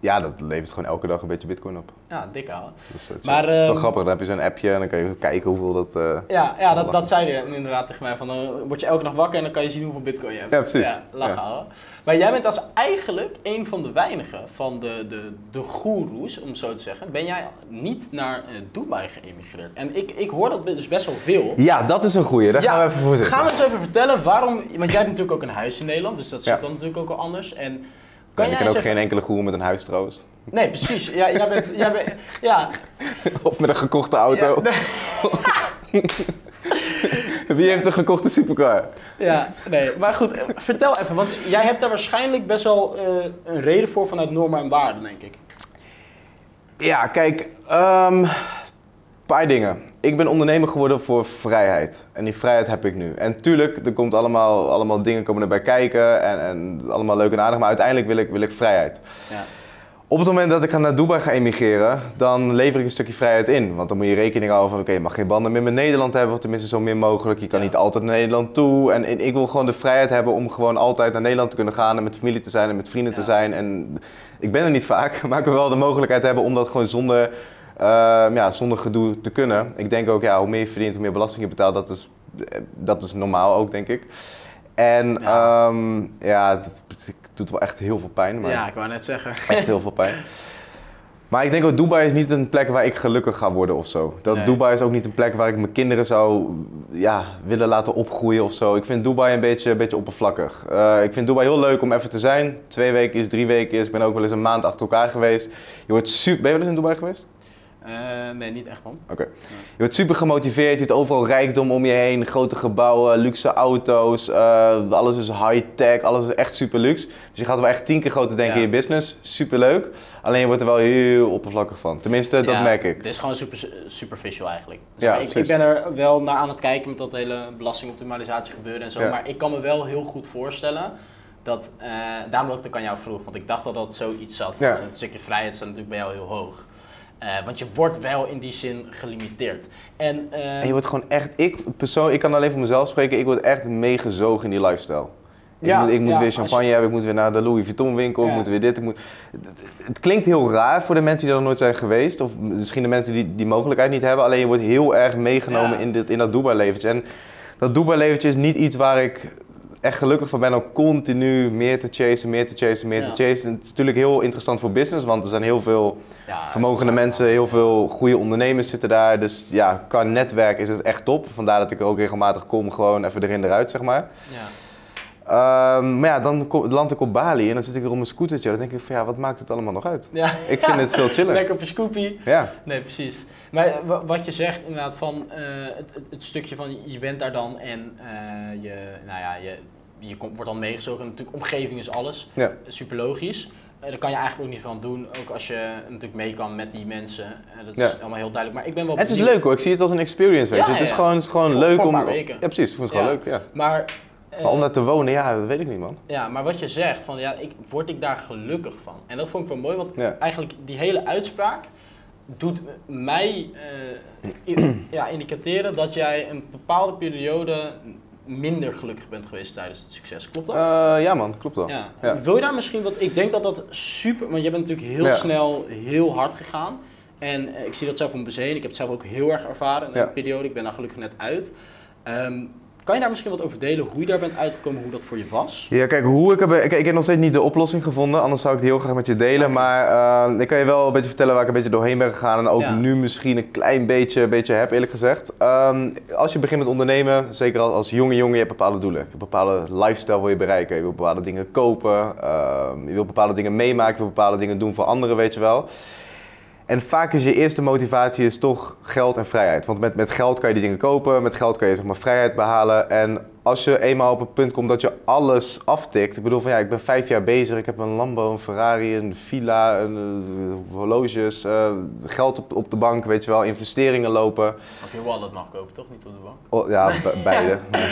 Ja, dat levert gewoon elke dag een beetje bitcoin op. Ja, dik ouwe. Dus dat is Maar, wel ehm, grappig. Dan heb je zo'n appje en dan kan je kijken hoeveel dat... eh, Ja, ja dat, dat zei je inderdaad tegen mij. Van, dan word je elke dag wakker en dan kan je zien hoeveel bitcoin je hebt. Ja, precies. Ja, lachen Ja. Maar jij bent als eigenlijk een van de weinigen van de, de, de goeroes, om het zo te zeggen. Ben jij niet naar eh, Dubai geëmigreerd? En ik, ik hoor dat dus best wel veel. Ja, dat is een goeie. Daar Ja, gaan we even voor zitten. Gaan we eens even vertellen waarom... Want jij hebt natuurlijk ook een huis in Nederland, dus dat zit dan natuurlijk ook al anders. En Nee, kan ik ook geen enkele groer met een huis trouwens. Nee, precies. Ja, jij bent... Jij bent ja, Of met een gekochte auto. Ja, Wie heeft een gekochte supercar? Ja, nee. Maar goed, vertel even, want jij hebt daar waarschijnlijk best wel eh, een reden voor vanuit normen en waarden, denk ik. Ja, kijk, een paar dingen. Ik ben ondernemer geworden voor vrijheid. En die vrijheid heb ik nu. En tuurlijk, er komt allemaal, allemaal dingen komen erbij kijken. En, en allemaal leuk en aardig. Maar uiteindelijk wil ik, wil ik vrijheid. Ja. Op het moment dat ik naar Dubai ga emigreren, dan lever ik een stukje vrijheid in. Want dan moet je rekening houden van, oké, je mag geen banden meer met Nederland hebben, of tenminste zo min mogelijk. Je kan Ja. niet altijd naar Nederland toe. En, en ik wil gewoon de vrijheid hebben om gewoon altijd naar Nederland te kunnen gaan en met familie te zijn en met vrienden te zijn. En ik ben er niet vaak, maar ik wil wel de mogelijkheid hebben om dat gewoon zonder, ja, zonder gedoe te kunnen. Ik denk ook, ja, hoe meer je verdient, hoe meer belasting je betaalt, dat is, dat is normaal ook, denk ik. En Ja. ja, ja het, het doet wel echt heel veel pijn. Maar ja, ik wou net zeggen. echt heel veel pijn. Maar ik denk ook, Dubai is niet een plek waar ik gelukkig ga worden of zo. Dat Nee. Dubai is ook niet een plek waar ik mijn kinderen zou ja, willen laten opgroeien of zo. Ik vind Dubai een beetje, een beetje oppervlakkig. Eh, ik vind Dubai heel leuk om even te zijn. Twee weken is, drie weken is. Ik ben ook wel eens een maand achter elkaar geweest. Je wordt super... Ben je wel eens in Dubai geweest? Eh, nee, niet echt man. Oké. Je wordt super gemotiveerd, je ziet overal rijkdom om je heen, grote gebouwen, luxe auto's, eh, alles is high-tech, alles is echt super luxe. Dus je gaat wel echt tien keer groter denken Ja. in je business, super leuk. Alleen je wordt er wel heel oppervlakkig van. Tenminste, dat merk ik. Het is gewoon super, superficial eigenlijk. Dus Ja, ik, ik ben er wel naar aan het kijken met dat hele belastingoptimalisatie gebeuren en zo. Maar ik kan me wel heel goed voorstellen dat, eh daarom ook ik aan jou vroeg, want ik dacht dat dat zoiets zat. Van. Het stukje vrijheid staat natuurlijk bij jou heel hoog. Eh, want je wordt wel in die zin gelimiteerd. En, eh, En je wordt gewoon echt, ik persoon, ik kan alleen voor mezelf spreken, ik word echt meegezogen in die lifestyle. Ik Ja, moet, ik moet ja, weer je- champagne hebben, ik moet weer naar de Louis Vuitton winkel, Ja. ik moet weer dit. Ik moet... het, klinkt heel raar voor de mensen die er nog nooit zijn geweest, of misschien de mensen die die mogelijkheid niet hebben. Alleen je wordt heel erg meegenomen in, dit, in dat Dubai-leventje. En dat Dubai-leventje is niet iets waar ik echt gelukkig van ben, om continu meer te chasen, meer te chasen, meer Ja. te chasen. Het is natuurlijk heel interessant voor business, want er zijn heel veel ja, vermogende mensen, heel veel goede ondernemers zitten daar. Dus ja, qua netwerk is het echt top. Vandaar dat ik er ook regelmatig kom, gewoon even erin eruit, zeg maar. Ja. Ehm, maar ja, dan land ik op Bali en dan zit ik weer op mijn scootertje. Dan denk ik van ja, wat maakt het allemaal nog uit? Ja. Ik vind het veel chiller. Lekker op je scoopie. Ja, Nee, precies. Maar wa- wat je zegt inderdaad van eh, het, het, stukje van je bent daar dan en eh, je, nou ja, je, je komt, wordt dan meegezogen. Natuurlijk, omgeving is alles. ja. Super logisch. Eh, daar kan je eigenlijk ook niet van doen. Ook als je natuurlijk mee kan met die mensen. Eh, dat is Ja. allemaal heel duidelijk. Maar ik ben wel Het is benieuwd. leuk hoor, ik zie het als een experience, weet Ja, je. Het is ja. gewoon, het is gewoon Voor- leuk voor een om... paar weken. Ja, precies, ik vond het Ja. gewoon leuk, ja. Maar, Maar om daar te wonen, ja, dat weet ik niet, man. ja, maar wat je zegt, van, ja, ik, word ik daar gelukkig van? En dat vond ik wel mooi, want Ja. eigenlijk die hele uitspraak doet mij eh, ja, indicateren dat jij een bepaalde periode minder gelukkig bent geweest tijdens het succes. Klopt dat? Eh, ja man, klopt wel. ja. ja. Wil je daar misschien wat? Ik denk dat dat super, want jij bent natuurlijk heel Ja. snel heel hard gegaan. En eh, ik zie dat zelf om bezeen. Ik heb het zelf ook heel erg ervaren in een periode. Ik ben daar gelukkig net uit. Ehm, kan je daar misschien wat over delen? Hoe je daar bent uitgekomen, hoe dat voor je was? Ja, kijk, hoe ik heb, ik, ik heb nog steeds niet de oplossing gevonden, anders zou ik die heel graag met je delen. Maar eh, ik kan je wel een beetje vertellen waar ik een beetje doorheen ben gegaan en ook Ja. nu misschien een klein beetje, beetje heb, eerlijk gezegd. Ehm, als je begint met ondernemen, zeker als, als jonge jongen, je hebt bepaalde doelen. Je hebt bepaalde lifestyle wil je bereiken, je wil bepaalde dingen kopen, ehm, je wil bepaalde dingen meemaken, je wil bepaalde dingen doen voor anderen, weet je wel. En vaak is je eerste motivatie is toch geld en vrijheid. Want met, met geld kan je die dingen kopen, met geld kan je zeg maar, vrijheid behalen. En als je eenmaal op het punt komt dat je alles aftikt. Ik bedoel van ja, ik ben vijf jaar bezig. Ik heb een Lambo, een Ferrari, een villa, een, eh, horloges, eh, geld op, op de bank, weet je wel, investeringen lopen. Of je wallet mag kopen, toch? Niet op de bank? Oh, ja, be- beide. Nee,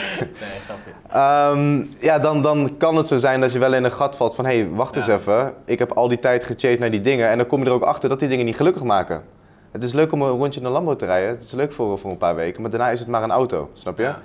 grapje. Ehm, ja, dan, dan kan het zo zijn dat je wel in een gat valt van... hé, hey, wacht eens even. Ik heb al die tijd gechased naar die dingen... en dan kom je er ook achter dat die dingen niet gelukkig maken. Het is leuk om een rondje in een Lambo te rijden. Het is leuk voor, voor een paar weken. Maar daarna is het maar een auto, snap je? Ja.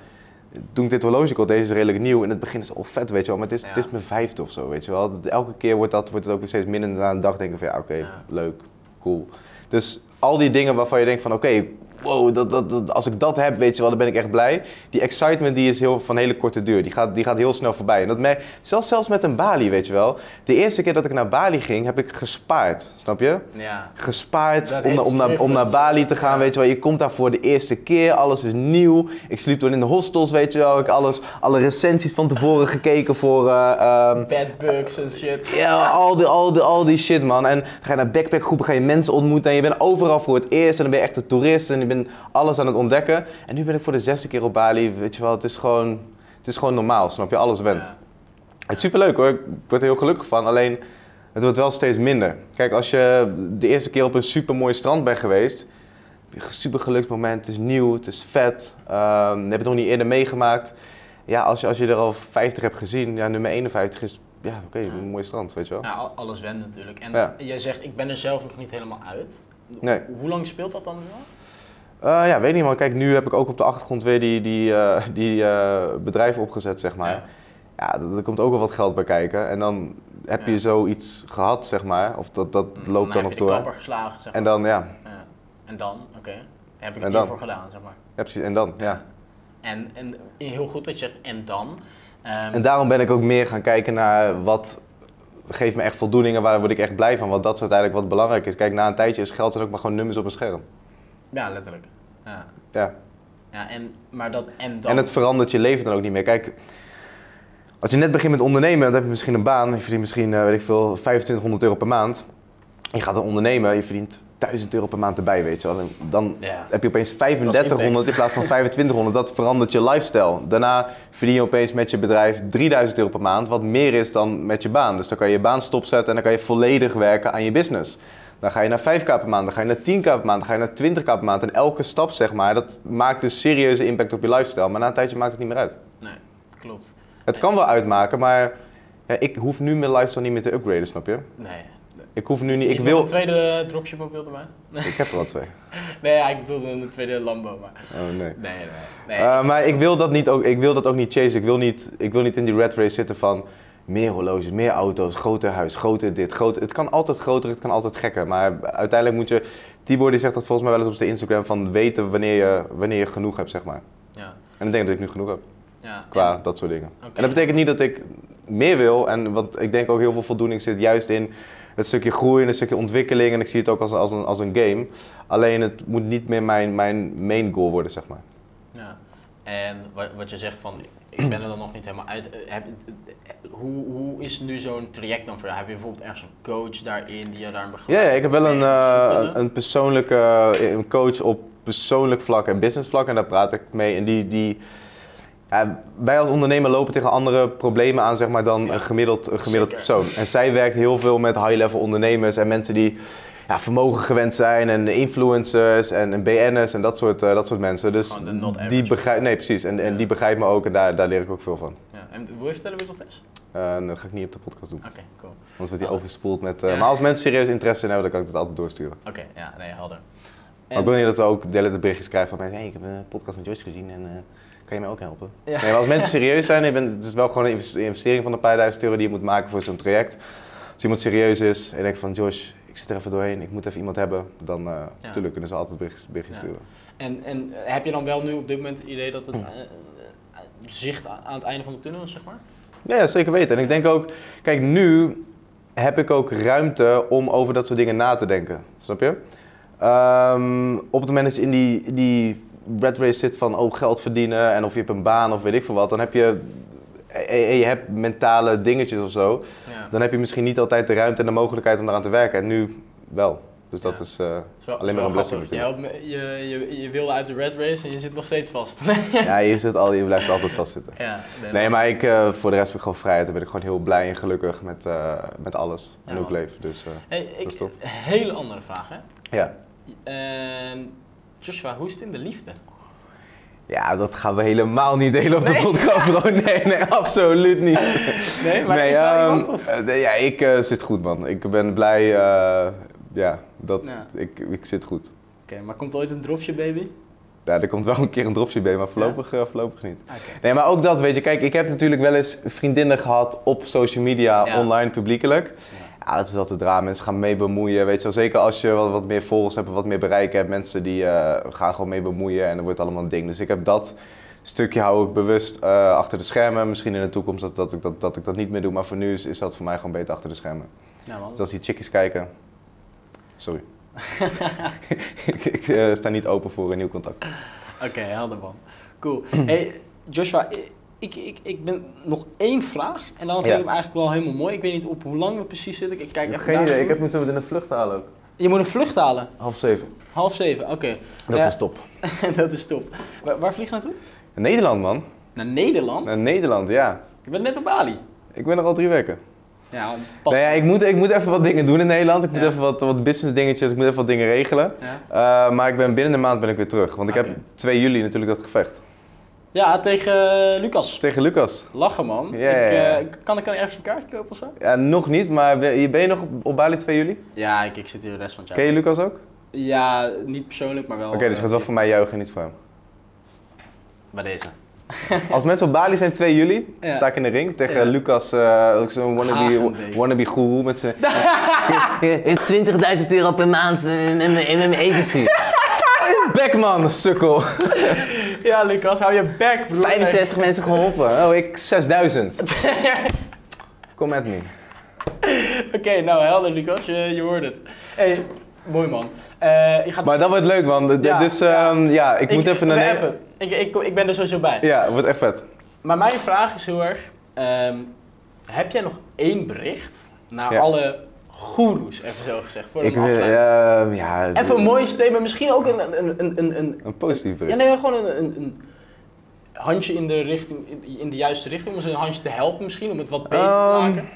Toen ik dit horloge kocht, deze is redelijk nieuw. In het begin is het al vet, weet je wel. Maar het is, Ja. het is mijn vijfde of zo, weet je wel. Elke keer wordt, dat, wordt het ook weer steeds minder. En na een dag denk ik van ja, oké, Ja. leuk, cool. Dus al die dingen waarvan je denkt van oké, wow, dat, dat, dat, als ik dat heb, weet je wel, dan ben ik echt blij. Die excitement die is heel, van hele korte duur. Die gaat, die gaat heel snel voorbij. En dat merk, zelfs, zelfs met een Bali, weet je wel. De eerste keer dat ik naar Bali ging, heb ik gespaard, snap je? Ja. gespaard Dat om, om, naar, om naar. Bali te gaan, Ja. weet je wel. Je komt daar voor de eerste keer, alles is nieuw. Ik sliep toen in de hostels, weet je wel. Ik heb alles, alle recensies van tevoren gekeken voor... eh, ehm, Bad bugs en shit. ja, al die, al, die, al die shit, man. En dan ga je naar backpackgroepen, ga je mensen ontmoeten en je bent overal voor het eerst. En dan ben je echt een toerist en je bent alles aan het ontdekken. En nu ben ik voor de zesde keer op Bali, weet je wel. Het is gewoon, het is gewoon normaal, snap je? Alles went. Ja. Het is superleuk hoor, ik word er heel gelukkig van. Alleen, het wordt wel steeds minder. Kijk, als je de eerste keer op een supermooi strand bent geweest... heb je een super geluksmoment, het is nieuw, het is vet. ehm je hebt het nog niet eerder meegemaakt. Ja, als je, als je er al 50 hebt gezien, ja, nummer 51 is... Ja, oké, een mooi strand, weet je wel. Ja, al- alles went natuurlijk. En Ja. jij zegt, ik ben er zelf nog niet helemaal uit. Nee. Hoe lang speelt dat dan? Eh, ja, weet niet man. Kijk, nu heb ik ook op de achtergrond weer die, die, eh, die eh, bedrijven opgezet, zeg maar. Ja. Ja, er er komt ook wel wat geld bij kijken. En dan heb je Ja. zoiets gehad, zeg maar. Of dat, dat loopt dan, dan nog heb je de door. klapper geslagen, zeg maar. En dan, ja. Ja. En dan, oké. Heb ik het hiervoor gedaan, zeg maar. ja, precies. En dan, ja. En, en heel goed dat je zegt, en dan? Ehm, En daarom ben ik ook meer gaan kijken naar wat geeft me echt voldoening en waar word ik echt blij van. Want dat is uiteindelijk wat belangrijk is. Kijk, na een tijdje is geld dus ook maar gewoon nummers op een scherm. Ja, letterlijk. Ja. Ja. Ja, en, maar dat en dan? En het verandert je leven dan ook niet meer. Kijk, als je net begint met ondernemen, dan heb je misschien een baan. Je verdient misschien, eh, weet ik veel, 2500 euro per maand. Je gaat dan ondernemen, je verdient 1000 euro per maand erbij, weet je wel. En dan Ja. heb je opeens 3500 in plaats van 2500. Dat verandert je lifestyle. Daarna verdien je opeens met je bedrijf 3000 euro per maand, wat meer is dan met je baan. Dus dan kan je je baan stopzetten en dan kan je volledig werken aan je business. Dan ga je naar 5k per maand, dan ga je naar 10k per maand, dan ga je naar 20k per maand. En elke stap, zeg maar, dat maakt een serieuze impact op je lifestyle. Maar na een tijdje maakt het niet meer uit. Nee, klopt. Het kan wel uitmaken, maar ja, ik hoef nu mijn lifestyle niet meer te upgraden, snap je? Nee. Ik hoef nu niet, ik wil... een tweede dropship mobiel erbij? Ik heb er wel twee. Nee, ja, ik bedoelde een tweede Lambo, maar... Oh nee. Nee, nee, nee. Eh, maar ik wil, dat niet ook, ik wil dat ook niet chasen. Ik wil niet, ik wil niet in die red race zitten van meer horloges, meer auto's, groter huis, groter dit, groter... Het kan altijd groter, het kan altijd gekker. Maar uiteindelijk moet je... Tibor die zegt dat volgens mij wel eens op zijn Instagram van weten wanneer je, wanneer je genoeg hebt, zeg maar. Ja, En ik denk dat ik nu genoeg heb, ja. qua En- dat soort dingen. En dat betekent niet dat ik meer wil. En want ik denk ook heel veel voldoening zit juist in het stukje groei en het stukje ontwikkeling. En ik zie het ook als, als, een, als een game. Alleen het moet niet meer mijn, mijn main goal worden, zeg maar. Ja. En wat, wat je zegt van, ik ben er dan nog niet helemaal uit. eh, Heb, hoe, hoe is nu zo'n traject dan voor jou? Heb je bijvoorbeeld ergens een coach daarin die je daar begeleidt? ja, ik heb wel een, eh, een, persoonlijke een coach op persoonlijk vlak en business vlak. En daar praat ik mee. En die, die, ja, wij als ondernemer lopen tegen andere problemen aan zeg maar, dan Ja, een gemiddeld, een gemiddeld zeker. persoon. En zij werkt heel veel met high-level ondernemers en mensen die ja, vermogen gewend zijn. En influencers en, en BN'ers en dat soort, eh, dat soort mensen. Dus die begrijpt, nee precies. En, en die begrijpt me ook en daar, daar leer ik ook veel van. Ja. En wil je vertellen wie dat is? Eh, dat ga ik niet op de podcast doen. Oké, cool. Anders wordt die overspoeld met... eh, Ja. Maar als mensen serieus interesse in hebben, dan kan ik dat altijd doorsturen. Oké, ja, nee, helder. Maar ik wil niet dat we ook de berichtjes krijgen van mensen, hey, ik heb een podcast met Josh gezien en eh, kan je mij ook helpen? Ja. Nee, maar als mensen serieus zijn, je bent, het is wel gewoon een invest- investering van een paar duizend euro die je moet maken voor zo'n traject. Als iemand serieus is en denkt van Josh, ik zit er even doorheen, ik moet even iemand hebben, dan uh, Ja. natuurlijk kunnen ze altijd berichtjes, berichtjes sturen. En, en heb je dan wel nu op dit moment het idee dat het zicht aan het einde van de tunnel is, zeg maar? Ja, ja, zeker weten. En ik denk ook, kijk, nu heb ik ook ruimte om over dat soort dingen na te denken. Snap je? Ehm, op het moment dat je in die, die red race zit van oh, geld verdienen en of je hebt een baan of weet ik veel wat, dan heb je, en- en je hebt mentale dingetjes of zo, Ja. dan heb je misschien niet altijd de ruimte en de mogelijkheid om daaraan te werken. En nu wel. Dus dat is eh, Is wel- alleen is maar een blessing. Je, je, je, wilde uit de red race en je zit nog steeds vast. Ja, je, zit al, je blijft altijd vastzitten. ja, Nee, maar ik, eh, voor de rest heb ik gewoon vrijheid. Dan ben ik gewoon heel blij en gelukkig met, eh, met alles. En hoe ik leef. Dus, Hey, ik, is top. hele andere vraag, hè? ja. Ehm, Joshua, hoe is het in de liefde? ja, dat gaan we helemaal niet delen op de podcast, bro. Nee, nee, absoluut niet. Nee, maar nee, is wel ehm, iemand? Of? nee, ja, ik zit goed, man. Ik ben blij. Ja, dat, Ja. Ik, ik zit goed. Oké, maar komt ooit een dropship baby? Ja, er komt wel een keer een dropship bij, maar voorlopig, eh, voorlopig niet. Nee, maar ook dat, weet je. Kijk, ik heb natuurlijk wel eens vriendinnen gehad op social media, Ja. online, publiekelijk. Ja, dat is altijd raar. Mensen gaan mee bemoeien, weet je wel. Zeker als je wat, wat meer volgers hebt, wat meer bereik hebt. Mensen die eh, gaan gewoon mee bemoeien en dan wordt allemaal een ding. Dus ik heb dat stukje hou ik bewust eh, achter de schermen. Misschien in de toekomst dat, dat, ik dat, dat ik dat niet meer doe. Maar voor nu is, is dat voor mij gewoon beter achter de schermen. Ja, man. Dus als die chickies kijken... Sorry. ik ik eh, sta niet open voor een nieuw contact. Oké, helder man. Cool. Hey, Joshua, ik, ik, ik ben nog één vraag en dan vind Ja. ik hem eigenlijk wel helemaal mooi. Ik weet niet op hoe lang we precies zitten. Ik kijk Ik even geen naar- idee. Ik heb moeten met in een vlucht halen ook. Je moet een vlucht halen. Half zeven. Half zeven, oké. Dat Ja. is top. dat is top. Waar, waar vlieg je naartoe? Nederland, man. Naar Nederland? Naar Nederland, ja. Je bent net op Bali. Ik ben er al drie weken. Ja, pas. Nou ja, ik moet, ik moet even wat dingen doen in Nederland. Ik moet Ja. even wat, wat business dingetjes, ik moet even wat dingen regelen. Ja. Eh, maar ik ben binnen een maand ben ik weer terug. Want ik Oké. heb 2 juli natuurlijk dat gevecht. Ja, tegen eh, Lucas. Tegen Lucas. Lachen man. Ja, ik, eh, kan ik dan ergens een kaartje kopen of zo? Ja, nog niet, maar ben je, ben je nog op, op Bali 2 juli? Ja, ik, ik zit hier de rest van het jaar. Ken je Lucas ook? Oké, Ja, niet persoonlijk, maar wel. dus je eh, gaat wel voor mij juichen, niet voor hem. Bij deze. Als mensen op Bali zijn 2 juli, Ja. sta ik in de ring tegen Ja. Lucas, eh, ook zo'n wannabe, wannabe guru met zijn... Het is 20.000 euro per maand in een, in een agency. Beckman, sukkel. Ja, Lucas, hou je bek, broer. 65 mensen geholpen. Oh, ik 6000. Kom met me. Oké, nou helder, Lucas. Je, je hoort het. hey, mooi man. Eh, je gaat... Maar dat wordt leuk, man. Ja, dus ja. ehm, ja, ik, moet even naar appen. Ik, ik, ik ben er sowieso bij. Ja, het wordt echt vet. Maar mijn vraag is heel erg... ehm, heb jij nog één bericht naar Ja. alle goeroes, even zo gezegd, voor Ik wil, ehm, ja, Even een mooie statement, misschien ook een, een, een, een, een Een positief Ja, bericht. nee, gewoon een, een, een handje in de, richting, in, de juiste richting. Om ze een handje te helpen misschien, om het wat beter te maken.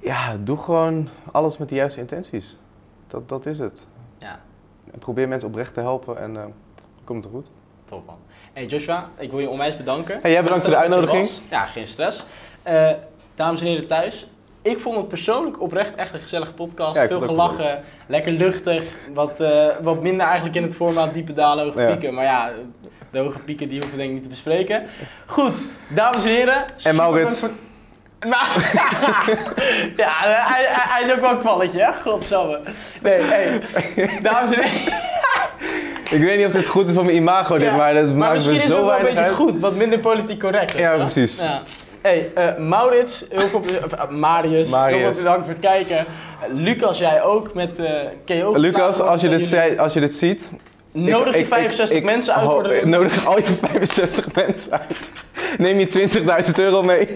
Ja, doe gewoon alles met de juiste intenties. Dat, dat is het. Ja, En probeer mensen oprecht te helpen en eh komt het goed. top man. Hey Joshua, ik wil je onwijs bedanken. Hey, jij bedankt voor de uitnodiging. Ja, geen stress. Eh, dames en heren thuis, ik vond het persoonlijk oprecht echt een gezellige podcast. Ja, Veel gelachen, lekker luchtig. Wat, eh, wat minder eigenlijk in het formaat diepe dalen, hoge Ja. pieken. Maar ja, de hoge pieken die hoeven we denk ik niet te bespreken. Goed, dames en heren. super Maurits. Voor- Nou, ja, hij, hij, is ook wel een kwalletje, hè? Godsamme. Nee, hey, dames en heren. Ik weet niet of dit goed is voor mijn imago, dit, Ja, maar dat maar maakt misschien me is het zo ook wel een beetje uit. goed, wat minder politiek correct. Ja, precies. Ja. Hey, eh, Maurits, heel veel, of, eh, Marius, Marius. heel veel bedankt voor het kijken. Lucas, jij ook met eh KO. Lucas, als je, dit, jullie- zei, als je dit ziet... Nodig je ik- 65 ik- mensen uit voor de... Nodig al je 65 mensen uit. Neem je 20.000 euro mee.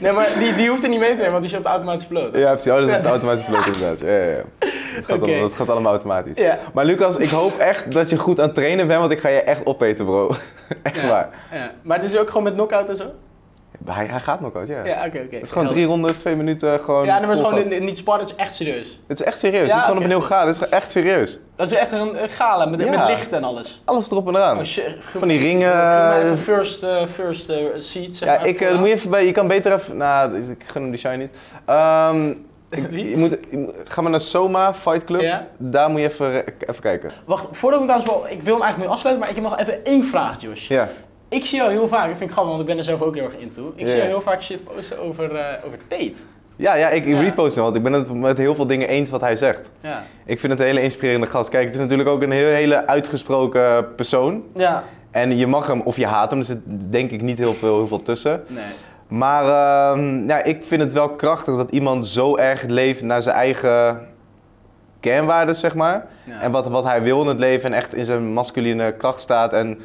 Nee, maar die, die hoeft er niet mee te nemen, want die is op de automatische piloot. Ja, precies. Oh, dat is een automatische piloot inderdaad. Ja, ja, ja. Het gaat, allemaal, het gaat allemaal automatisch. Ja. Maar Lucas, ik hoop echt dat je goed aan het trainen bent, want ik ga je echt opeten, bro. Echt Ja. waar. Ja. Maar het is ook gewoon met knockout en zo? Hij, hij gaat nog uit, ja. Ja, oké, oké. Het is gewoon drie rondes, twee minuten, gewoon Ja, maar het is gewoon niet- niet sport, het is echt serieus. Het is echt serieus. Ja, het is gewoon oké. op een heel ga. Het is gewoon echt serieus. Dat is echt een, een gala met, Ja. met licht en alles. Alles erop en eraan. Oh, shit. Van die ringen, Geef mij even eh, first, eh, first eh, seat, zeg ja, maar. ik, eh, moet je, even bij, je kan beter even... Nou, ik gun hem die shine niet. Ehm, ik- Wie? je moet, je moet- ga maar naar Soma Fight Club. Ja. Daar moet je even, even kijken. Wacht, voordat we trouwens wel... Ik wil hem eigenlijk nu afsluiten, maar ik heb nog even één vraag, Josh. Ja. Ik zie jou heel vaak, dat vind ik grappig, want ik ben er zelf ook heel erg into. Ik Ja. zie jou heel vaak shit posten over, eh over Tate. Ja, ja, ik, ik Ja. repost hem, want ik ben het met heel veel dingen eens wat hij zegt. Ja. Ik vind het een hele inspirerende gast. Kijk, het is natuurlijk ook een heel, hele uitgesproken persoon. Ja. En je mag hem of je haat hem, er zit denk ik niet heel veel, heel veel tussen. Nee. Maar ehm, ja, ik vind het wel krachtig dat iemand zo erg leeft naar zijn eigen kernwaarden, zeg maar. Ja. En wat, wat hij wil in het leven en echt in zijn masculine kracht staat. En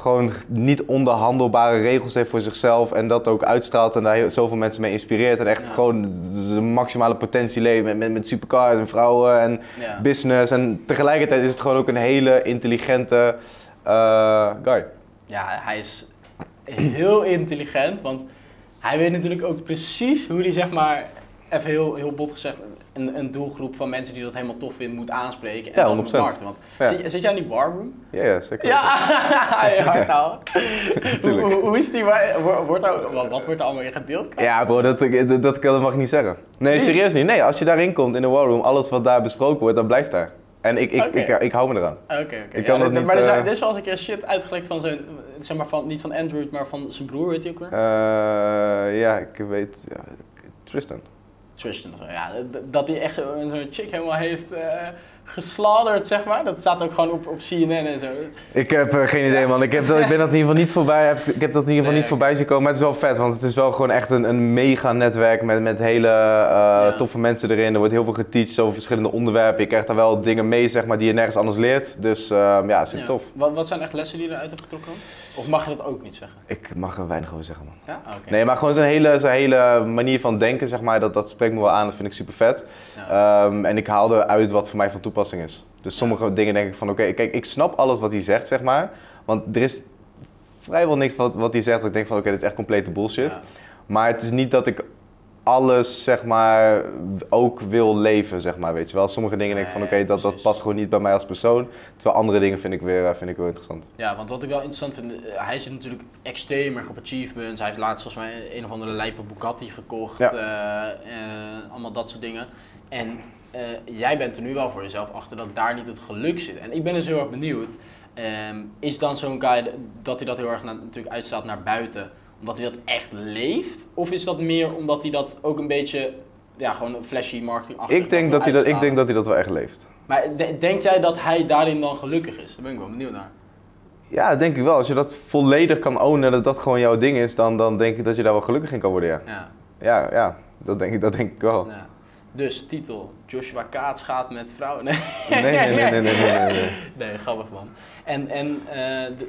gewoon niet onderhandelbare regels heeft voor zichzelf. En dat ook uitstraalt en daar heel, zoveel mensen mee inspireert. En echt Ja. gewoon de maximale potentie leeft met, met, met supercars en vrouwen en Ja. business. En tegelijkertijd is het gewoon ook een hele intelligente eh, guy. ja, hij is heel intelligent, want hij weet natuurlijk ook precies hoe hij, zeg maar, even heel, heel bot gezegd, een, een doelgroep van mensen die dat helemaal tof vinden moet aanspreken. En Ja, dan 100%. moet markten. Want Ja. zit, zit jij in die warroom? Ja, ja zeker. Ja, je hard houden. hoe, hoe, hoe is die? Wordt er, wat, wat wordt er allemaal in gedeeld? Ja, bro, dat, dat, dat, dat mag ik niet zeggen. Nee, Nee. serieus niet. Nee, als je daarin komt in de war room, alles wat daar besproken wordt, dat blijft daar. En ik, ik, ik, ik, hou me eraan. Oké, oké. Ik Ja, niet, Maar er, zijn, eh, dit is wel eens een keer shit uitgelekt van zo'n, zeg maar van, niet van Android, maar van zijn broer, weet je ook weer? Eh, ja, ik weet. Ja, Tristan. Zo. Ja, dat hij echt zo- zo'n chick helemaal heeft eh geslaughterd, zeg maar. Dat staat ook gewoon op, op CNN en zo. Ik heb eh, geen idee, man. Ik, heb dat, ik ben dat in ieder geval niet voorbij. heb- Ik heb dat in ieder geval Nee, niet voorbij zien komen. Maar het is wel vet, want het is wel gewoon echt een, een mega netwerk met, met hele eh, toffe mensen erin. Er wordt heel veel geteacht over verschillende onderwerpen. Je krijgt daar wel dingen mee, zeg maar, die je nergens anders leert. Dus eh, ja, super Ja. tof. Wat, wat zijn echt lessen die je eruit hebt getrokken? Of mag je dat ook niet zeggen? Ik mag er weinig over zeggen, man. Ja? Ah. Nee, maar gewoon zijn hele, zijn hele manier van denken, zeg maar, dat, dat spreekt me wel aan. Dat vind ik super vet. Ja. Ehm, en ik haal eruit wat voor mij van toepassing is. Dus sommige dingen denk ik van, oké, kijk, ik snap alles wat hij zegt, zeg maar. Want er is vrijwel niks wat, wat hij zegt dat ik denk van, oké, dit is echt complete bullshit. Ja. Maar het is niet dat ik alles, zeg maar, ook wil leven, zeg maar, weet je wel. Sommige dingen denk ik van, oké, dat, dat past gewoon niet bij mij als persoon. Terwijl andere dingen vind ik weer, eh, vind ik wel interessant. Ja, want wat ik wel interessant vind, eh, hij zit natuurlijk extreem erg op achievements. Hij heeft laatst volgens mij een of andere lijpe Bugatti gekocht. Ja. eh, allemaal dat soort dingen. En eh, jij bent er nu wel voor jezelf achter dat daar niet het geluk zit. En ik ben dus heel erg benieuwd. ehm, is dan zo'n guy dat hij dat heel erg na- natuurlijk uitstraalt naar buiten, omdat hij dat echt leeft? Of is dat meer omdat hij dat ook een beetje, ja, gewoon een flashy marketing achter Ik denk, dat hij dat, ik denk dat hij dat wel echt leeft. Maar de- denk jij dat hij daarin dan gelukkig is? Daar ben ik wel benieuwd naar. Ja, dat denk ik wel. Als je dat volledig kan ownen, dat dat gewoon jouw ding is, dan, dan denk ik dat je daar wel gelukkig in kan worden, ja. Ja. Ja, ja dat, denk ik, dat denk ik wel. Ja. Dus titel: Joshua Kaats gaat met vrouwen. Nee, Nee, nee, nee, nee, nee, nee, nee, nee. nee grappig man. En, en de-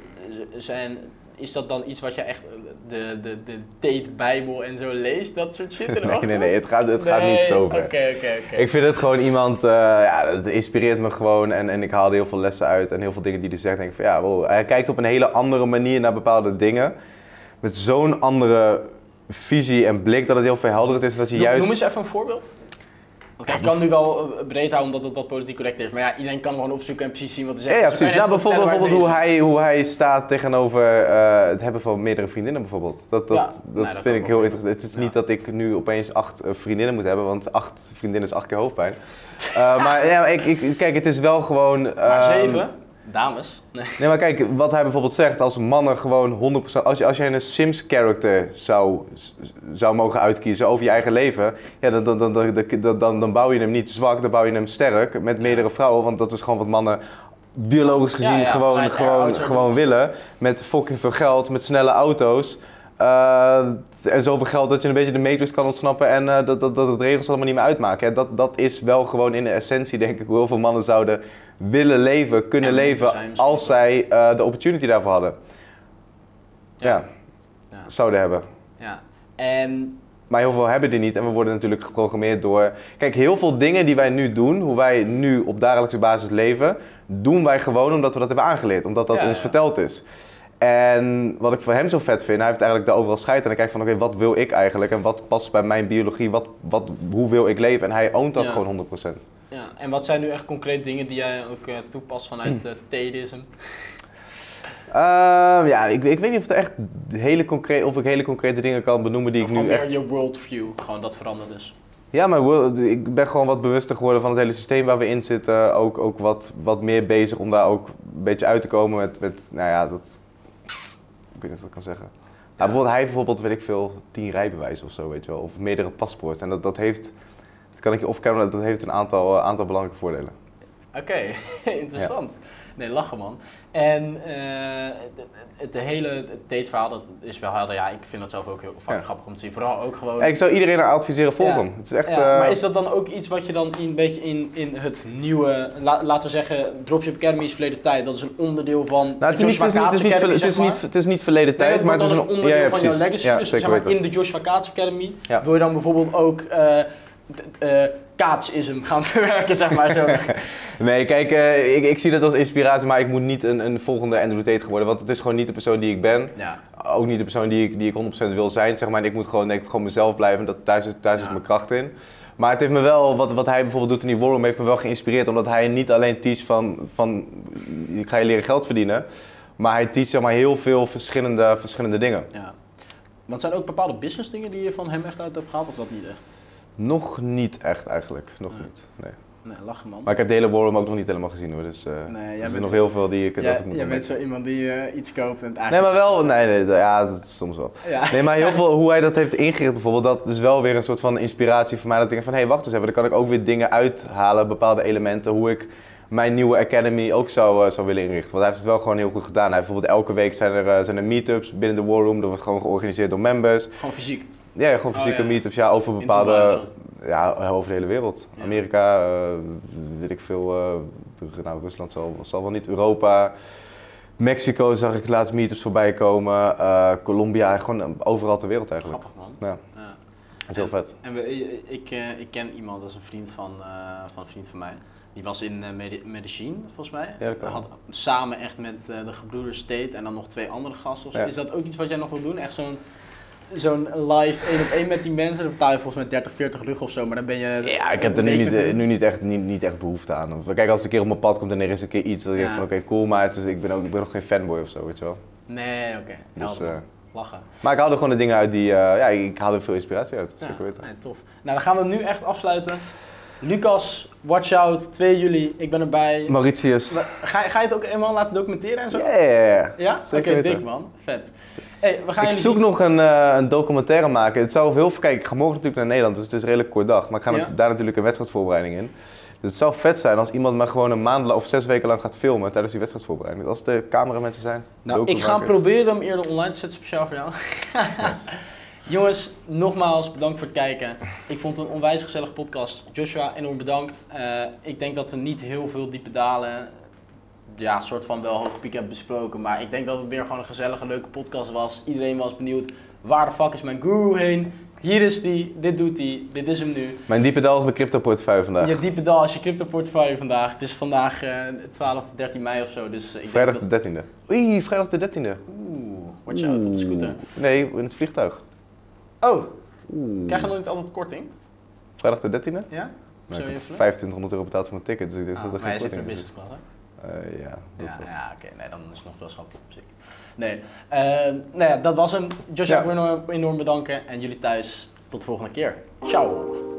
de- zijn, is dat dan iets wat je echt eh, de, de, de Tate-bijbel en zo leest? Dat soort shit Nee, nee, nee, het gaat, het gaat niet zo ver. Oké, oké, oké. Ik vind het gewoon iemand, eh, ja, het inspireert me gewoon en, en ik haal er heel veel lessen uit en heel veel dingen die hij zegt. denk ik van ja, wow, hij kijkt op een hele andere manier naar bepaalde dingen. Met zo'n andere visie en blik dat het heel verhelderend is dat je juist... Noem eens even een voorbeeld. Ik kan nu wel eh, breed houden omdat het wat politiek correct is. Maar ja, iedereen kan gewoon opzoeken en precies zien wat er zegt. ja, precies. Nou, bijvoorbeeld, hoe, hij, hoe hij staat tegenover eh, het hebben van meerdere vriendinnen bijvoorbeeld. Dat, dat, Ja, dat, nee, dat kan vind ik ik heel interessant. Het is Ja. niet dat ik nu opeens acht eh, vriendinnen moet hebben, want acht vriendinnen is acht keer hoofdpijn. Maar ja, ik, ik, kijk, het is wel gewoon... bent. Maar ehm, zeven, dames. Nee. Nee, maar kijk, wat hij bijvoorbeeld zegt, als mannen gewoon 100%... Als je, als je een Sims-character zou, zou mogen uitkiezen over je eigen leven... Ja, dan, dan, dan, dan, dan, bouw je hem niet zwak, dan bouw je hem sterk met meerdere vrouwen. Want dat is gewoon wat mannen biologisch gezien Ja, ja, gewoon, gewoon, gewoon willen. Met fucking veel geld, met snelle auto's. eh, en zoveel geld dat je een beetje de matrix kan ontsnappen en eh, dat, dat, dat het regels allemaal niet meer uitmaken. Dat, dat is wel gewoon in de essentie, denk ik, hoe heel veel mannen zouden willen leven, kunnen En leven als zij eh, de opportunity daarvoor hadden. Ja, Ja. zouden hebben. ja. En Maar heel veel hebben die niet en we worden natuurlijk geprogrammeerd door... Kijk, heel veel dingen die wij nu doen, hoe wij nu op dagelijkse basis leven, doen wij gewoon omdat we dat hebben aangeleerd. Omdat dat Ja, ons verteld is. En wat ik voor hem zo vet vind, hij heeft eigenlijk daar overal scheid aan. En hij kijkt van, oké, wat wil ik eigenlijk? En wat past bij mijn biologie? Wat, wat, hoe wil ik leven? En hij oont dat gewoon 100%. Ja, en wat zijn nu echt concreet dingen die jij ook eh, toepast vanuit uh, ja, ik, ik weet niet of, het echt hele concreet, of ik hele concrete dingen kan benoemen die ik nu echt... je worldview, gewoon dat verandert dus. Ja, maar ik ben gewoon wat bewuster geworden van het hele systeem waar we in zitten. Ook, ook wat, wat meer bezig om daar ook een beetje uit te komen met, met nou ja, dat... Ik weet niet of ik dat kan zeggen. Ja, bijvoorbeeld, hij heeft bijvoorbeeld, weet ik veel, tien rijbewijzen of zo, weet je wel. Of meerdere paspoorten. En dat, dat heeft, kan ik je off-camera, dat heeft een aantal, eh, aantal belangrijke voordelen. Oké, interessant. Nee, lachen man. En eh, het, het, het hele dateverhaal, dat is wel helder. Ja, ik vind dat zelf ook heel vaak Ja. grappig om te zien. Vooral ook gewoon... Ja, ik zou iedereen er adviseren, volg Ja. hem. Het is echt... Ja, eh, maar is dat dan ook iets wat je dan een beetje in, in het nieuwe, la- laten we zeggen, Dropship Academy is verleden tijd, dat is een onderdeel van Nou, het, de is niet, het, is niet, het, is niet, Academy, verle- het, is zeg maar. niet, het is niet verleden tijd, maar het is een... onderdeel van jouw legacy. Ja, dus zeg maar, in de Joshua Kaats Academy wil je dan bijvoorbeeld ook eh, kaatsism gaan verwerken, zeg maar zo. Nee, kijk, eh, ik, ik zie dat als inspiratie, maar ik moet niet een, een volgende Andrew Tate worden, want het is gewoon niet de persoon die ik ben. ja. Ook niet de persoon die ik, die ik 100% wil zijn, zeg maar. En ik moet gewoon, ik, gewoon mezelf blijven, dat, daar, zit, daar zit Ja. mijn kracht in. Maar het heeft me wel, wat, wat hij bijvoorbeeld doet in die War Room, heeft me wel geïnspireerd, omdat hij niet alleen teach van, van, ik ga je leren geld verdienen, maar hij teach zeg maar heel veel verschillende, verschillende dingen. ja. Want zijn er ook bepaalde business dingen die je van hem echt uit hebt gehaald, of dat niet echt? Nog niet echt eigenlijk, nog Ja. niet, nee. Nee, lachen man. Maar ik heb de hele War Room ook nog niet helemaal gezien hoor. Dus eh, Nee, er zijn nog heel veel die ik dat Jij, moet jij bent zo iemand die eh, iets koopt en het Nee, eigenlijk... maar wel. Nee, nee, ja, dat is soms wel. Ja. Nee, maar heel veel hoe hij dat heeft ingericht bijvoorbeeld, dat is wel weer een soort van inspiratie voor mij. Dat ik denk van, hé, hey, wacht eens even, dan kan ik ook weer dingen uithalen, bepaalde elementen, hoe ik mijn nieuwe academy ook zou, eh, zou willen inrichten. Want hij heeft het wel gewoon heel goed gedaan. Hij heeft bijvoorbeeld elke week zijn er, zijn er meetups binnen de War Room, dat wordt gewoon georganiseerd door members. Gewoon fysiek. Ja, gewoon Oh, fysieke ja. meetups, ja, over bepaalde... Ja, over de hele wereld. Ja. Amerika, eh, weet ik veel, nou, Rusland zal, zal wel niet, Europa... Mexico zag ik laatst meetups voorbij komen. eh, Colombia, gewoon overal ter wereld eigenlijk. Grappig man. Ja, Ja. dat is heel vet. En we, ik, ik ken iemand, dat is een vriend van, van een vriend van mij. Die was in Medi- Medellin, volgens mij. Ja, dat. Had samen echt met de gebroeders State en dan nog twee andere gasten. Ja. Is dat ook iets wat jij nog wil doen? Echt zo'n zo'n live één op één met die mensen? Dan betaal je volgens mij 30, 40 lucht of zo, maar dan ben je... Ja, ik heb er nu niet, hun. nu niet, echt, niet, niet echt behoefte aan. Kijk, als het een keer op mijn pad komt en er is een keer iets, dan denk ik van oké, cool, maar het is, ik, ben ook, ik ben nog geen fanboy of zo, weet je wel. Nee, oké. Dus, eh, Lachen. maar ik haal er gewoon de dingen uit die, eh, ja, ik haal er veel inspiratie uit, Ja, zeker weten. nee, tof. Nou, dan gaan we nu echt afsluiten. Lucas, watch out, 2 juli, ik ben erbij. Mauritius. Ga, ga je het ook eenmaal laten documenteren en zo? Ja, ja, ja. Ja? Oké, Zeker weten. dik man. Vet. Hey, we gaan Ik jullie zoek nog een, eh, een documentaire maken. Het zou heel veel... Kijk, ik ga morgen natuurlijk naar Nederland, dus het is een redelijk kort dag. Maar ik ga Ja. daar natuurlijk een wedstrijdvoorbereiding in. Dus het zou vet zijn als iemand me gewoon een maand of zes weken lang gaat filmen tijdens die wedstrijdvoorbereiding. Als er cameramensen zijn. Nou, ik ga proberen hem eerder online te zetten, speciaal voor jou. Jongens, nogmaals bedankt voor het kijken. Ik vond het een onwijs gezellige podcast. Joshua, enorm bedankt. Eh, ik denk dat we niet heel veel diepe dalen, ja, soort van wel hoge piek hebben besproken. Maar ik denk dat het meer gewoon een gezellige, leuke podcast was. Iedereen was benieuwd, waar de fuck is mijn guru heen? Hier is die, dit doet hij, dit is hem nu. Mijn diepe dal is mijn crypto portefeuille vandaag. Je diepe dal als je crypto portefeuille vandaag. Het is vandaag eh 12 tot 13 mei of zo. Dus ik Vrijdag de 13e. Oei, vrijdag de 13e. dat... Oeh, watch out op de scooter. Oeh. Nee, in het vliegtuig. Oh, Oeh. krijg je nog niet altijd korting? Vrijdag de 13e? Ja? Nou, ik heb even? 2500 euro betaald voor mijn ticket, dus ik denk Ah, dat er maar jij geen zit in korting in business class, hè? Eh, ja, dat Ja, ja oké. Nee, dan is het nog wel op zich. Nee, eh, nou ja, dat was hem. Joshua, Ja. ik wil enorm bedanken. En jullie thuis, tot de volgende keer. Ciao.